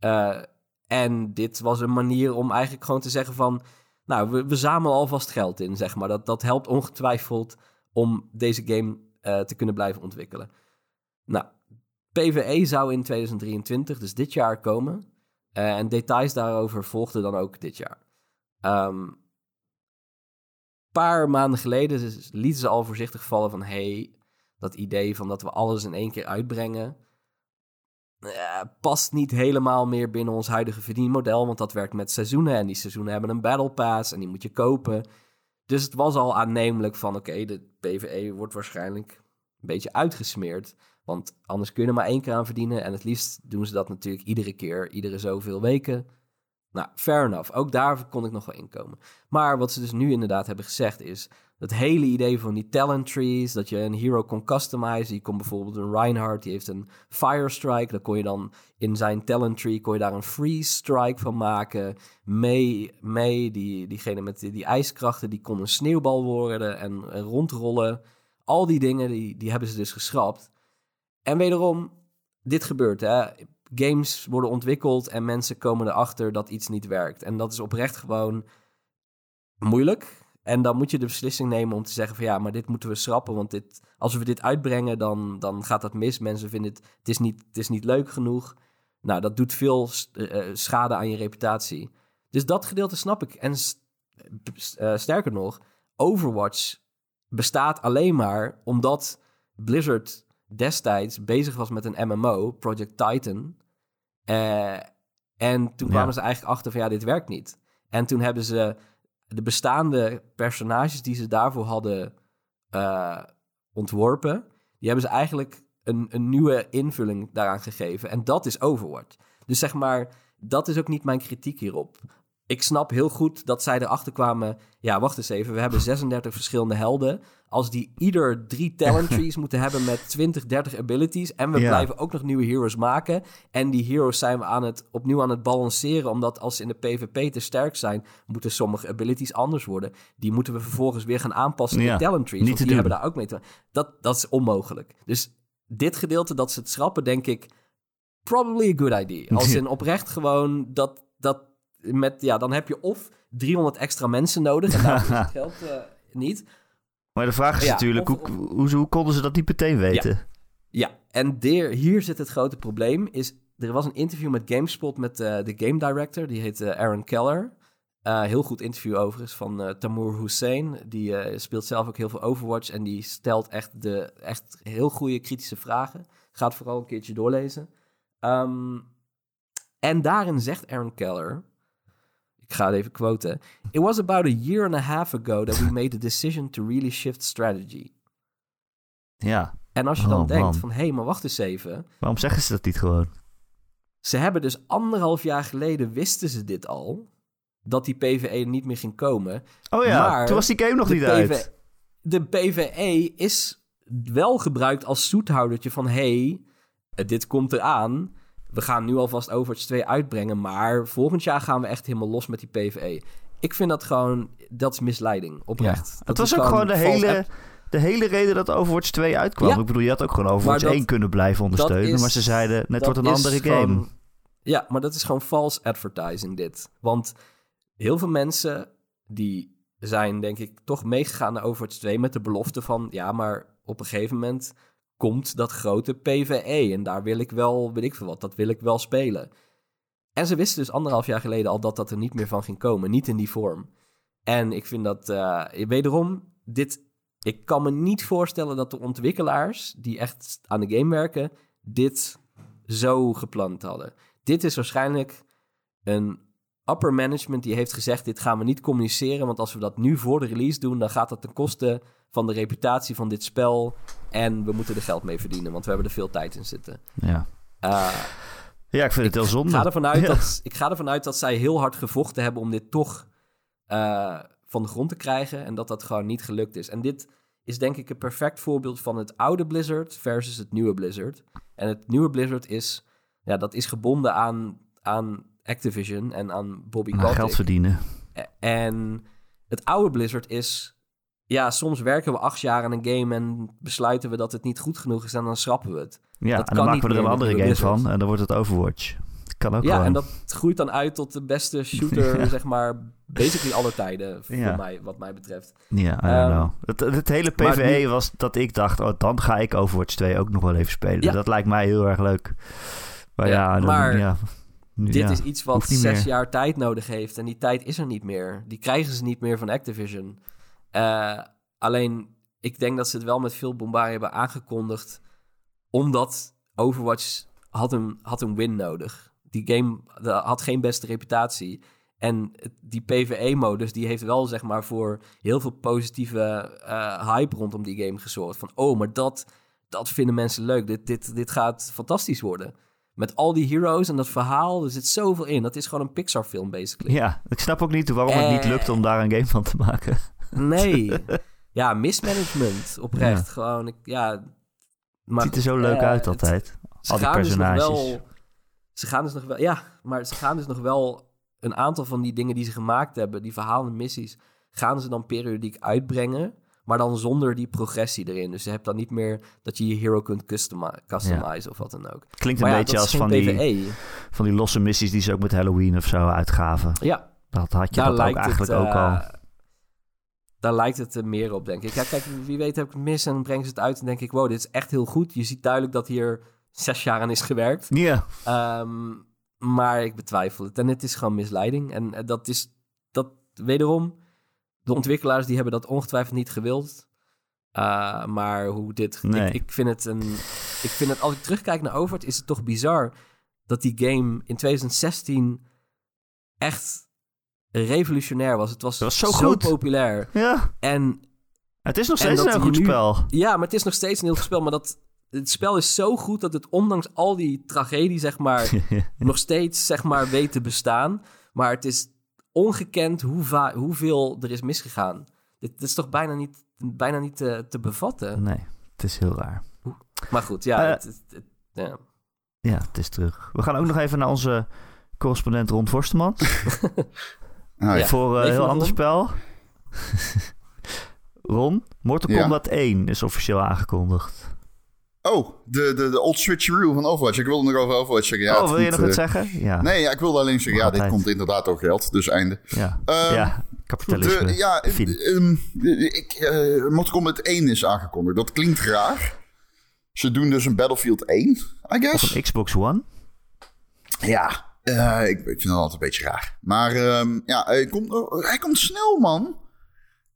Uh, en dit was een manier om eigenlijk gewoon te zeggen van... Nou, we, we zamelen alvast geld in, zeg maar. Dat, dat helpt ongetwijfeld om deze game uh, te kunnen blijven ontwikkelen. Nou, PvE zou in 2023, dus dit jaar, komen. Eh, en details daarover volgden dan ook dit jaar. Een paar maanden geleden lieten ze al voorzichtig vallen van... hey, dat idee van dat we alles in één keer uitbrengen... Uh, past niet helemaal meer binnen ons huidige verdienmodel, want dat werkt met seizoenen en die seizoenen hebben een battle pass en die moet je kopen. Dus het was al aannemelijk van oké, de PvE wordt waarschijnlijk een beetje uitgesmeerd, want anders kun je er maar één keer aan verdienen en het liefst doen ze dat natuurlijk iedere keer, iedere zoveel weken. Nou, fair enough. Ook daar kon ik nog wel inkomen. Maar wat ze dus nu inderdaad hebben gezegd is... het hele idee van die talent trees... dat je een hero kon customizen. Je kon bijvoorbeeld een Reinhardt, die heeft een Fire Strike. Dan kon je dan in zijn talent tree... kon je daar een Freeze Strike van maken. May, May die, diegene met die, die ijskrachten... die kon een sneeuwbal worden en, en rondrollen. Al die dingen, die, die hebben ze dus geschrapt. En wederom, dit gebeurt, hè games worden ontwikkeld en mensen komen erachter dat iets niet werkt. En dat is oprecht gewoon moeilijk. En dan moet je de beslissing nemen om te zeggen van ja, maar dit moeten we schrappen. Want dit, als we dit uitbrengen, dan, dan gaat dat mis. Mensen vinden het, het, is niet, het is niet leuk genoeg. Nou, dat doet veel uh, schade aan je reputatie. Dus dat gedeelte snap ik. En uh, sterker nog, Overwatch bestaat alleen maar omdat Blizzard destijds bezig was met een MMO, Project Titan. Uh, en toen kwamen ze eigenlijk achter van ja, dit werkt niet. En toen hebben ze de bestaande personages die ze daarvoor hadden uh, ontworpen, die hebben ze eigenlijk een, een nieuwe invulling daaraan gegeven. En dat is Overwatch. Dus zeg maar, dat is ook niet mijn kritiek hierop ik snap heel goed dat zij erachter kwamen. Ja, wacht eens even. We hebben [laughs] 36 verschillende helden. Als die ieder drie talent [laughs] trees moeten hebben met 20, 30 abilities. En we blijven ook nog nieuwe heroes maken. En die heroes zijn we aan het, opnieuw aan het balanceren. Omdat als ze in de PvP te sterk zijn, moeten sommige abilities anders worden. Die moeten we vervolgens weer gaan aanpassen in de talent trees. want die hebben daar ook mee te dat, dat is onmogelijk. Dus dit gedeelte dat ze het schrappen, denk ik. Probably a good idea. Als [laughs] in oprecht gewoon dat, dat met, ja, dan heb je of 300 extra mensen nodig en daar is het [laughs] geld uh, niet. Maar de vraag is natuurlijk, hoe, hoe, hoe, konden ze dat niet meteen weten? Ja, ja. en der, hier zit het grote probleem. Is, er was een interview met GameSpot met uh, de game director, die heet uh, Aaron Keller. heel goed interview overigens van Tamour Hussein. Die speelt zelf ook heel veel Overwatch en die stelt echt, de, echt heel goede kritische vragen. Gaat vooral een keertje doorlezen. Um, en daarin zegt Aaron Keller ik ga het even quoten. It was about a year and a half ago that we made the decision to really shift strategy. Ja. En als je dan oh, denkt van, hé, hey, maar wacht eens even. Waarom zeggen ze dat niet gewoon? Ze hebben dus anderhalf jaar geleden wisten ze dit al. Dat die PvE niet meer ging komen. Oh ja, maar toen was die game nog niet uit. De PvE is wel gebruikt als zoethoudertje van... hé, hey, dit komt eraan we gaan nu alvast Overwatch 2 uitbrengen, maar volgend jaar gaan we echt helemaal los met die PvE. Ik vind dat gewoon, dat is misleiding, oprecht. Het was ook gewoon de hele, de hele reden dat Overwatch 2 uitkwam. Ik bedoel, je had ook gewoon Overwatch dat, 1 kunnen blijven ondersteunen, maar ze zeiden, net wordt een andere game. ja, maar dat is gewoon false advertising dit. Want heel veel mensen die zijn denk ik toch meegegaan naar Overwatch 2 met de belofte van, ja, maar op een gegeven moment komt dat grote PvE. En daar wil ik wel, weet ik veel wat, dat wil ik wel spelen. En ze wisten dus anderhalf jaar geleden al dat dat er niet meer van ging komen. Niet in die vorm. En ik vind dat, uh, wederom, dit... Ik kan me niet voorstellen dat de ontwikkelaars die echt aan de game werken, dit zo gepland hadden. Dit is waarschijnlijk een upper management die heeft gezegd: dit gaan we niet communiceren, want als we dat nu voor de release doen, dan gaat dat ten koste van de reputatie van dit spel. En we moeten er geld mee verdienen, want we hebben er veel tijd in zitten. Ja. Uh, ja, ik vind het heel zonde. Ga ervan uit dat, ik ga ervan uit dat zij heel hard gevochten hebben om dit toch uh, van de grond te krijgen. En dat dat gewoon niet gelukt is. En dit is denk ik een perfect voorbeeld van het oude Blizzard versus het nieuwe Blizzard. En het nieuwe Blizzard is, ja, dat is gebonden aan, aan Activision en aan Bobby Kotick. geld verdienen. En het oude Blizzard is ja, soms werken we acht jaar aan een game en besluiten we dat het niet goed genoeg is en dan schrappen we het. Ja, dat en dan maken we er een andere game van en dan wordt het Overwatch. kan ook Ja, en dat groeit dan uit tot de beste shooter, [laughs] zeg maar, basically alle tijden, voor mij, wat mij betreft. Ja, I don't um, Het, het, hele PvE was dat ik dacht, oh, dan ga ik Overwatch 2 ook nog wel even spelen. Dat lijkt mij heel erg leuk. Maar ja, dan, maar ja. dit Ja, is iets wat zes meer. jaar tijd nodig heeft. En die tijd is er niet meer. Die krijgen ze niet meer van Activision. Eh, alleen, ik denk dat ze het wel met veel bombarie hebben aangekondigd. Omdat Overwatch had een, had een win nodig. Die game had geen beste reputatie. En die PvE-modus die heeft wel zeg maar voor heel veel positieve eh, hype rondom die game gezorgd. Van oh, maar dat, dat vinden mensen leuk. Dit, dit, dit gaat fantastisch worden. Met al die heroes en dat verhaal, er zit zoveel in. Dat is gewoon een Pixar-film, basically. Ja, ik snap ook niet waarom het niet Eh. lukt om daar een game van te maken. Nee. [laughs] ja, mismanagement, oprecht. Gewoon, ik, ja... Maar Het ziet er zo leuk uit het- altijd. ze Al die gaan dus nog personages. wel... Ze gaan dus nog wel... Ja, maar ze gaan dus nog wel... Een aantal van die dingen die ze gemaakt hebben, die verhalen en missies, gaan ze dan periodiek uitbrengen, maar dan zonder die progressie erin. Dus je hebt dan niet meer dat je je hero kunt customizen of wat dan ook. Klinkt een ja, beetje als van die, PvE. van die losse missies die ze ook met Halloween of zo uitgaven. Ja, Dat had je dat ook eigenlijk het, ook eh, al. Daar lijkt het er meer op, denk ik. Ja, kijk, wie weet heb ik het mis en brengen ze het uit en denk ik, wow, dit is echt heel goed. Je ziet duidelijk dat hier zes jaar aan is gewerkt. Ja, Ehm, maar ik betwijfel het. En het is gewoon misleiding. En eh, dat is, dat wederom, de ontwikkelaars die hebben dat ongetwijfeld niet gewild. Uh, maar hoe dit, Nee. ik, ik vind het een, ik vind het, als ik terugkijk naar Overwatch, is het toch bizar dat die game in 2016 echt revolutionair was. Het was, Het was zo goed. populair. ja. En Het is nog steeds een heel goed nu- spel. ja, maar het is nog steeds een heel goed spel. Maar dat, het spel is zo goed dat het ondanks al die tragedie, zeg maar, [laughs] nog steeds zeg maar, weet te bestaan. Maar het is ongekend hoe hoeveel er is misgegaan. Dit, dit is toch bijna niet, bijna niet te, te bevatten. Nee, het is heel raar. Maar goed, ja. Eh, het, het- het- ja. Ja, het is terug. We gaan ook nog even naar onze correspondent Ron Forstemans. [laughs] Ja. Voor een Even heel ander spel. Ron, Mortal Ja? Kombat 1 is officieel aangekondigd. Oh, de, de, de old switcheroo van Overwatch. Ik wilde nog over Overwatch zeggen. Ja, oh, wil je nog wat eh, zeggen? Ja. Nee, ja, ik wilde alleen zeggen, ja, dit Altijd. komt inderdaad ook geld. Dus einde. Ja, Ehm, ja kapitalisme. De, ja, ehm, ik, eh Mortal Kombat 1 is aangekondigd. Dat klinkt raar. Ze doen dus een Battlefield 1, I guess. Of een Xbox One. Ja, eh, ik, ik vind het altijd een beetje raar. Maar ehm, ja, hij komt, oh, hij komt snel, man.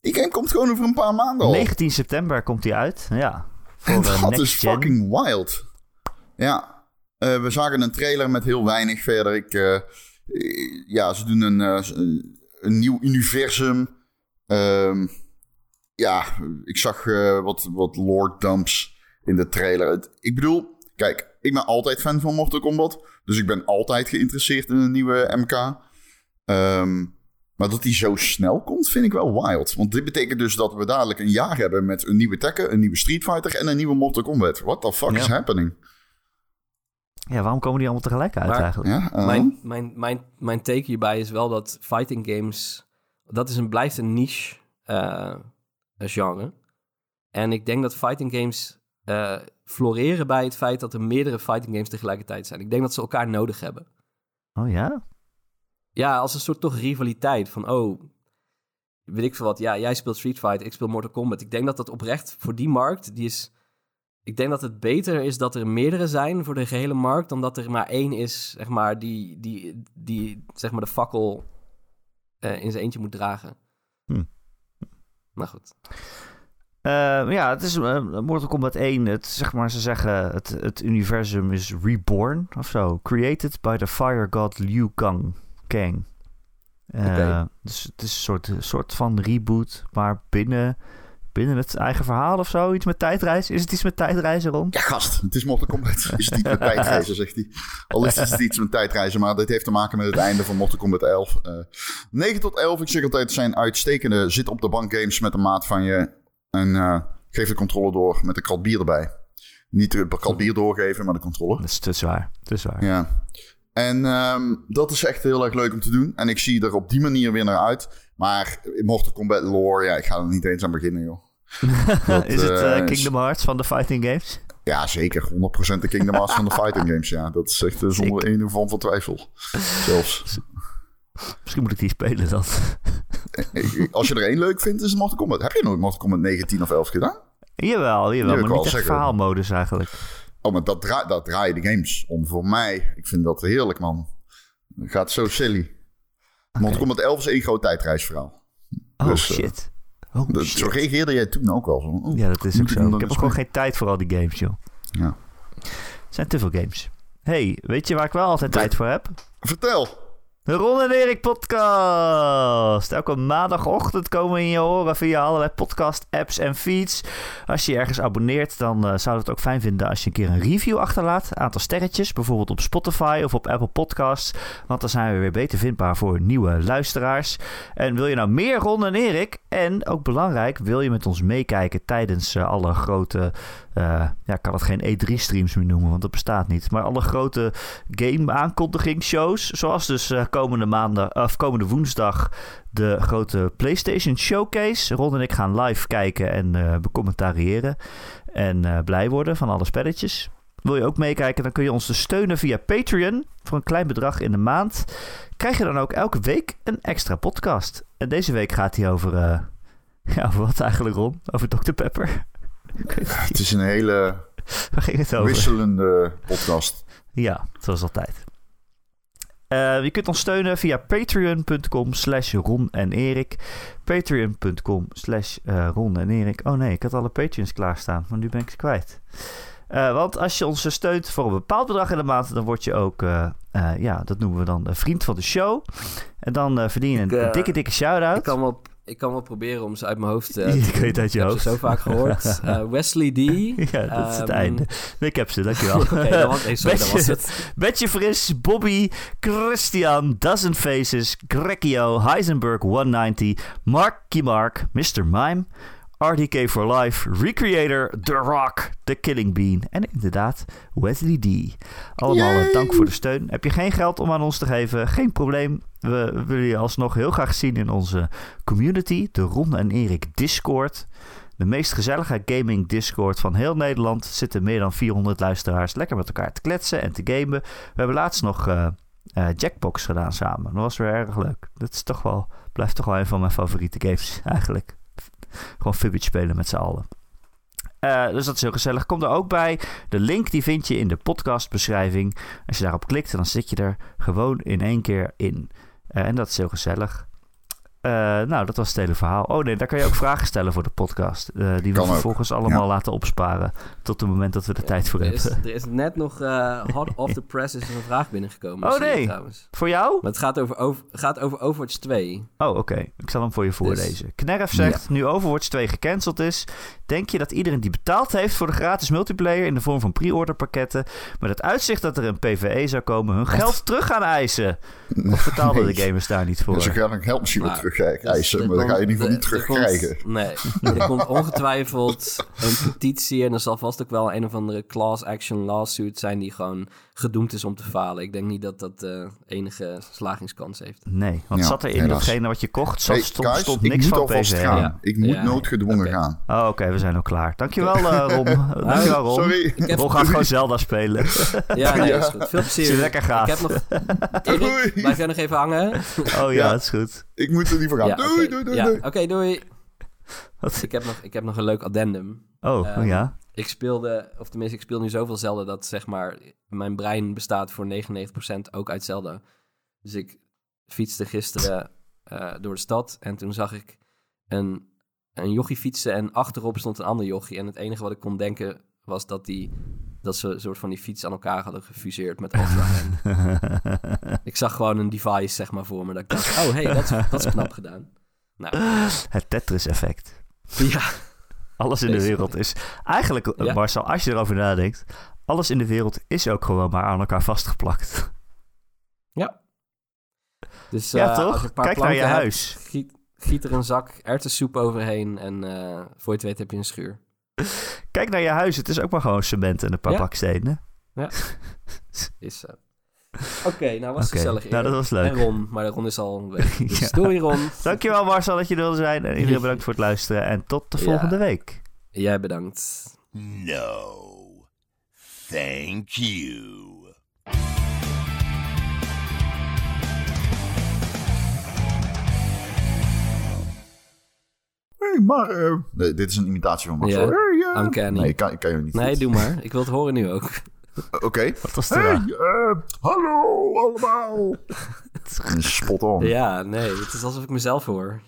Die game komt gewoon over een paar maanden al. 19 september komt hij uit. Ja, voor En eh, dat next is gen. fucking wild. Ja, eh, we zagen een trailer met heel weinig verder. Ik, ja, ze doen een, een, nieuw universum. Ehm, ja, ik zag wat, wat lore dumps in de trailer. Ik bedoel, kijk, ik ben altijd fan van Mortal Kombat. Dus ik ben altijd geïnteresseerd in een nieuwe MK. Ehm, maar dat die zo snel komt, vind ik wel wild. Want dit betekent dus dat we dadelijk een jaar hebben met een nieuwe Tekken, een nieuwe Street Fighter en een nieuwe Mortal Kombat. What the fuck Ja. is happening? Ja, waarom komen die allemaal tegelijk uit Maar- eigenlijk? Ja, uh, Mijn, mijn, mijn, mijn take hierbij is wel dat fighting games... Dat is een, blijft een niche eh, genre. En ik denk dat fighting games eh, floreren bij het feit dat er meerdere fighting games tegelijkertijd zijn. Ik denk dat ze elkaar nodig hebben. Oh ja? Ja, als een soort toch rivaliteit van, oh, weet ik veel wat. Ja, jij speelt Street Fighter, ik speel Mortal Kombat. Ik denk dat dat oprecht voor die markt, die is... Ik denk dat het beter is dat er meerdere zijn voor de gehele markt... dan dat er maar één is, zeg maar, die, die, die zeg maar, de fakkel eh, in zijn eentje moet dragen. Hm. Maar goed. Eh, ja, het is eh, Mortal Kombat 1. Het, zeg maar, ze zeggen het, het universum is reborn of zo. Created by the fire god Liu Kang. Kang. Eh. Dus het is een soort, soort van reboot, maar binnen, binnen het eigen verhaal of zo. Iets met tijdreizen. Is het iets met tijdreizen rond? Ja, gast, het is Mortal Kombat. [laughs] Is het iets met tijdreizen, zegt hij. Al is het iets met tijdreizen, maar dit heeft te maken met het einde van Mortal Kombat 11. Eh 9 tot 11, ik zeg altijd, zijn uitstekende zit op de bank games met een maat van je. En eh, geef de controle door met een krat bier erbij. Niet een krat bier doorgeven, maar de controle. Dat is te zwaar. Te zwaar. Ja. En ehm, dat is echt heel erg leuk om te doen. En ik zie er op die manier weer naar uit. Maar in Mortal Kombat lore, ja, ik ga er niet eens aan beginnen, joh. [laughs] Dat, is het eh, eh, Kingdom Hearts van de fighting games? Ja, zeker. 100% de Kingdom Hearts van de fighting [laughs] games. Ja, dat is echt zonder enige vorm van twijfel. [laughs] Zelfs. Misschien moet ik die spelen dan. Als je er één leuk vindt, is het Mortal Kombat. Heb je nooit Mortal Kombat 19 of 11 gedaan? jawel, jawel. Maar niet echt zeggen. verhaalmodus eigenlijk. Oh, maar dat, dra dat draaien de games om voor mij. Ik vind dat heerlijk, man. Het gaat zo silly. Mortal Kombat 11 is één groot tijdreisverhaal. Oh Dus, eh, shit. Oh Dat, shit. zo reageerde jij toen ook wel. Zo, oh, Ja, dat is ook zo. Ik heb ook gewoon geen tijd voor al die games, joh. Ja. Het zijn te veel games. hey, weet je waar ik wel altijd tijd voor heb? Vertel. De Ron en Erik podcast. Elke maandagochtend komen we in je horen via allerlei podcast apps en feeds. Als je ergens abonneert, dan eh, zouden we het ook fijn vinden als je een keer een review achterlaat. Aantal sterretjes, bijvoorbeeld op Spotify of op Apple Podcasts. Want dan zijn we weer beter vindbaar voor nieuwe luisteraars. En wil je nou meer Ron en Erik? En ook belangrijk, wil je met ons meekijken tijdens eh, alle grote... eh, ja, ik kan het geen E3-streams meer noemen, want dat bestaat niet. Maar alle grote game-aankondigingsshows. Zoals dus eh, komende, maandag, of komende woensdag de grote PlayStation Showcase. Ron en ik gaan live kijken en eh becommentariëren. En blij worden van alle spelletjes. Wil je ook meekijken, dan kun je ons dus steunen via Patreon. Voor een klein bedrag in de maand. Krijg je dan ook elke week een extra podcast. En deze week gaat hij over... [laughs] ja, over wat eigenlijk, Ron? Over Dr. Pepper? [laughs] Het is een hele Waar ging het over? wisselende podcast. Ja, zoals altijd. Eh, je kunt ons steunen via patreon.com slash Ron en Erik. Patreon.com slash eh, Ron en Erik. Oh nee, ik had alle Patreons klaarstaan, maar nu ben ik ze kwijt. Eh, want als je ons steunt voor een bepaald bedrag in de maand, dan word je ook, eh, eh, ja, dat noemen we dan een vriend van de show. En dan eh, verdien je een, Ik, een dikke, dikke shout-out. Ik kan, wel, ik kan wel proberen om ze uit mijn hoofd eh, [laughs] Ik te weet uit je hoofd. zo vaak gehoord. [laughs] Eh, Wesley D. [laughs] ja, dat is het Ehm, einde. Ik heb ze, dankjewel. Oké, dat was, nee, sorry, dat was Betje- het. Betje Fris, Bobby, Christian, Dozen Faces, Grekio, Heisenberg 190, Marky Mark, Mr. Mime, RDK for Life, Recreator, The Rock, The Killing Bean en inderdaad Wesley D. Allemaal Yay! dank voor de steun. Heb je geen geld om aan ons te geven? Geen probleem. We willen je alsnog heel graag zien in onze community, de Ron en Erik Discord. De meest gezellige gaming Discord van heel Nederland. Er zitten meer dan 400 luisteraars lekker met elkaar te kletsen en te gamen. We hebben laatst nog eh, eh, Jackbox gedaan samen. Dat was weer erg leuk. Dat is toch wel, blijft toch wel een van mijn favoriete games eigenlijk. Gewoon Fibbage spelen met z'n allen. Eh, dus dat is heel gezellig. Kom er ook bij. De link die vind je in de podcastbeschrijving. Als je daarop klikt, dan zit je er gewoon in één keer in. Eh, en dat is heel gezellig. Eh, nou, dat was het hele verhaal. Oh nee, daar kan je ook vragen stellen voor de podcast. eh, die we ook, vervolgens allemaal ja. laten opsparen. Tot het moment dat we er tijd voor Er is, hebben. er is net nog eh, hot off the press is er een vraag binnengekomen. Oh, nee. Trouwens. Voor jou? Maar het gaat over, over, gaat over Overwatch 2. Oh, oké. Ik zal hem voor je voorlezen. Knerf zegt, nu Overwatch 2 gecanceld is... denk je dat iedereen die betaald heeft voor de gratis multiplayer... in de vorm van pre-order pakketten... met het uitzicht dat er een PvE zou komen... hun geld terug gaan eisen? Of betaalden Nee. de gamers daar niet voor? Dus ze gaan een geld misschien wel Nou, terug Dus eisen, er maar dan ga je in ieder geval niet er- er terugkrijgen. Nee, er komt ongetwijfeld een petitie en er zal vast ook wel een of andere class action lawsuit zijn die gewoon gedoemd is om te falen. Ik denk niet dat dat eh, enige slagingskans heeft. Nee, want Ja, zat er in helaas. datgene wat je kocht... Zat, Hey, stond, niks van gaan. Ja. Ik moet Ja. noodgedwongen gaan. Oh, oké, we zijn ook klaar. Dankjewel, eh Ron. [laughs] Dankjewel, Ron. Sorry. heb- Ron gaat gewoon [laughs] Zelda spelen. Ja, nee, is goed. Veel plezier. Je lekker gaat. Ik heb nog... [laughs] Erik, blijf jij nog even hangen? Oh ja, Ja. dat is goed. Ik moet er niet voor gaan. Ja, doei, doei, doei, Ja, doei. Oké, doei. Wat? Ik heb, nog, ik heb nog een leuk addendum. Oh, Ehm, ja. Ik speelde, of tenminste, ik speel nu zoveel Zelda dat zeg maar mijn brein bestaat voor 99% ook uit Zelda. Dus ik fietste gisteren eh, door de stad en toen zag ik een, een jochie fietsen en achterop stond een ander jochie. En het enige wat ik kon denken was dat, die, dat ze een soort van die fiets aan elkaar hadden gefuseerd met Ultra. [laughs] Ik zag gewoon een device zeg maar voor me dat ik dacht, oh hey, dat is, dat is knap gedaan. Nou, Het Tetris-effect. [laughs] ja. Alles in de wereld is... Eigenlijk, eh, Ja. Marcel, als je erover nadenkt... Alles in de wereld is ook gewoon maar aan elkaar vastgeplakt. Dus, Ja, eh, toch? als je een paar Kijk naar je hebt, huis. Giet, giet er een zak erwtensoep overheen en eh, voor je het weet heb je een schuur. Kijk naar je huis. Het is ook maar gewoon cement en een paar Ja. bakstenen. [laughs] Is, eh, Oké, nou was gezellig. nou, dat was leuk. En Ron, maar Ron is al weg. [laughs] Dus Ja. doei Ron. Dankjewel Marcel dat je er wilde zijn. En iedereen [laughs] bedankt voor het luisteren. En tot de Ja. volgende week. Jij bedankt. No. Thank you. Hey, maar... eh, nee, dit is een imitatie van Marcel. Ja, Hey, eh. Nee, ik kan, ik kan je niet Nee, goed. doe maar. [laughs] Ik wil het horen nu ook. Oké. [laughs] Wat was Hey, er? eh, hallo. allemaal. [laughs] Spot on. Ja, nee, het is alsof ik mezelf hoor.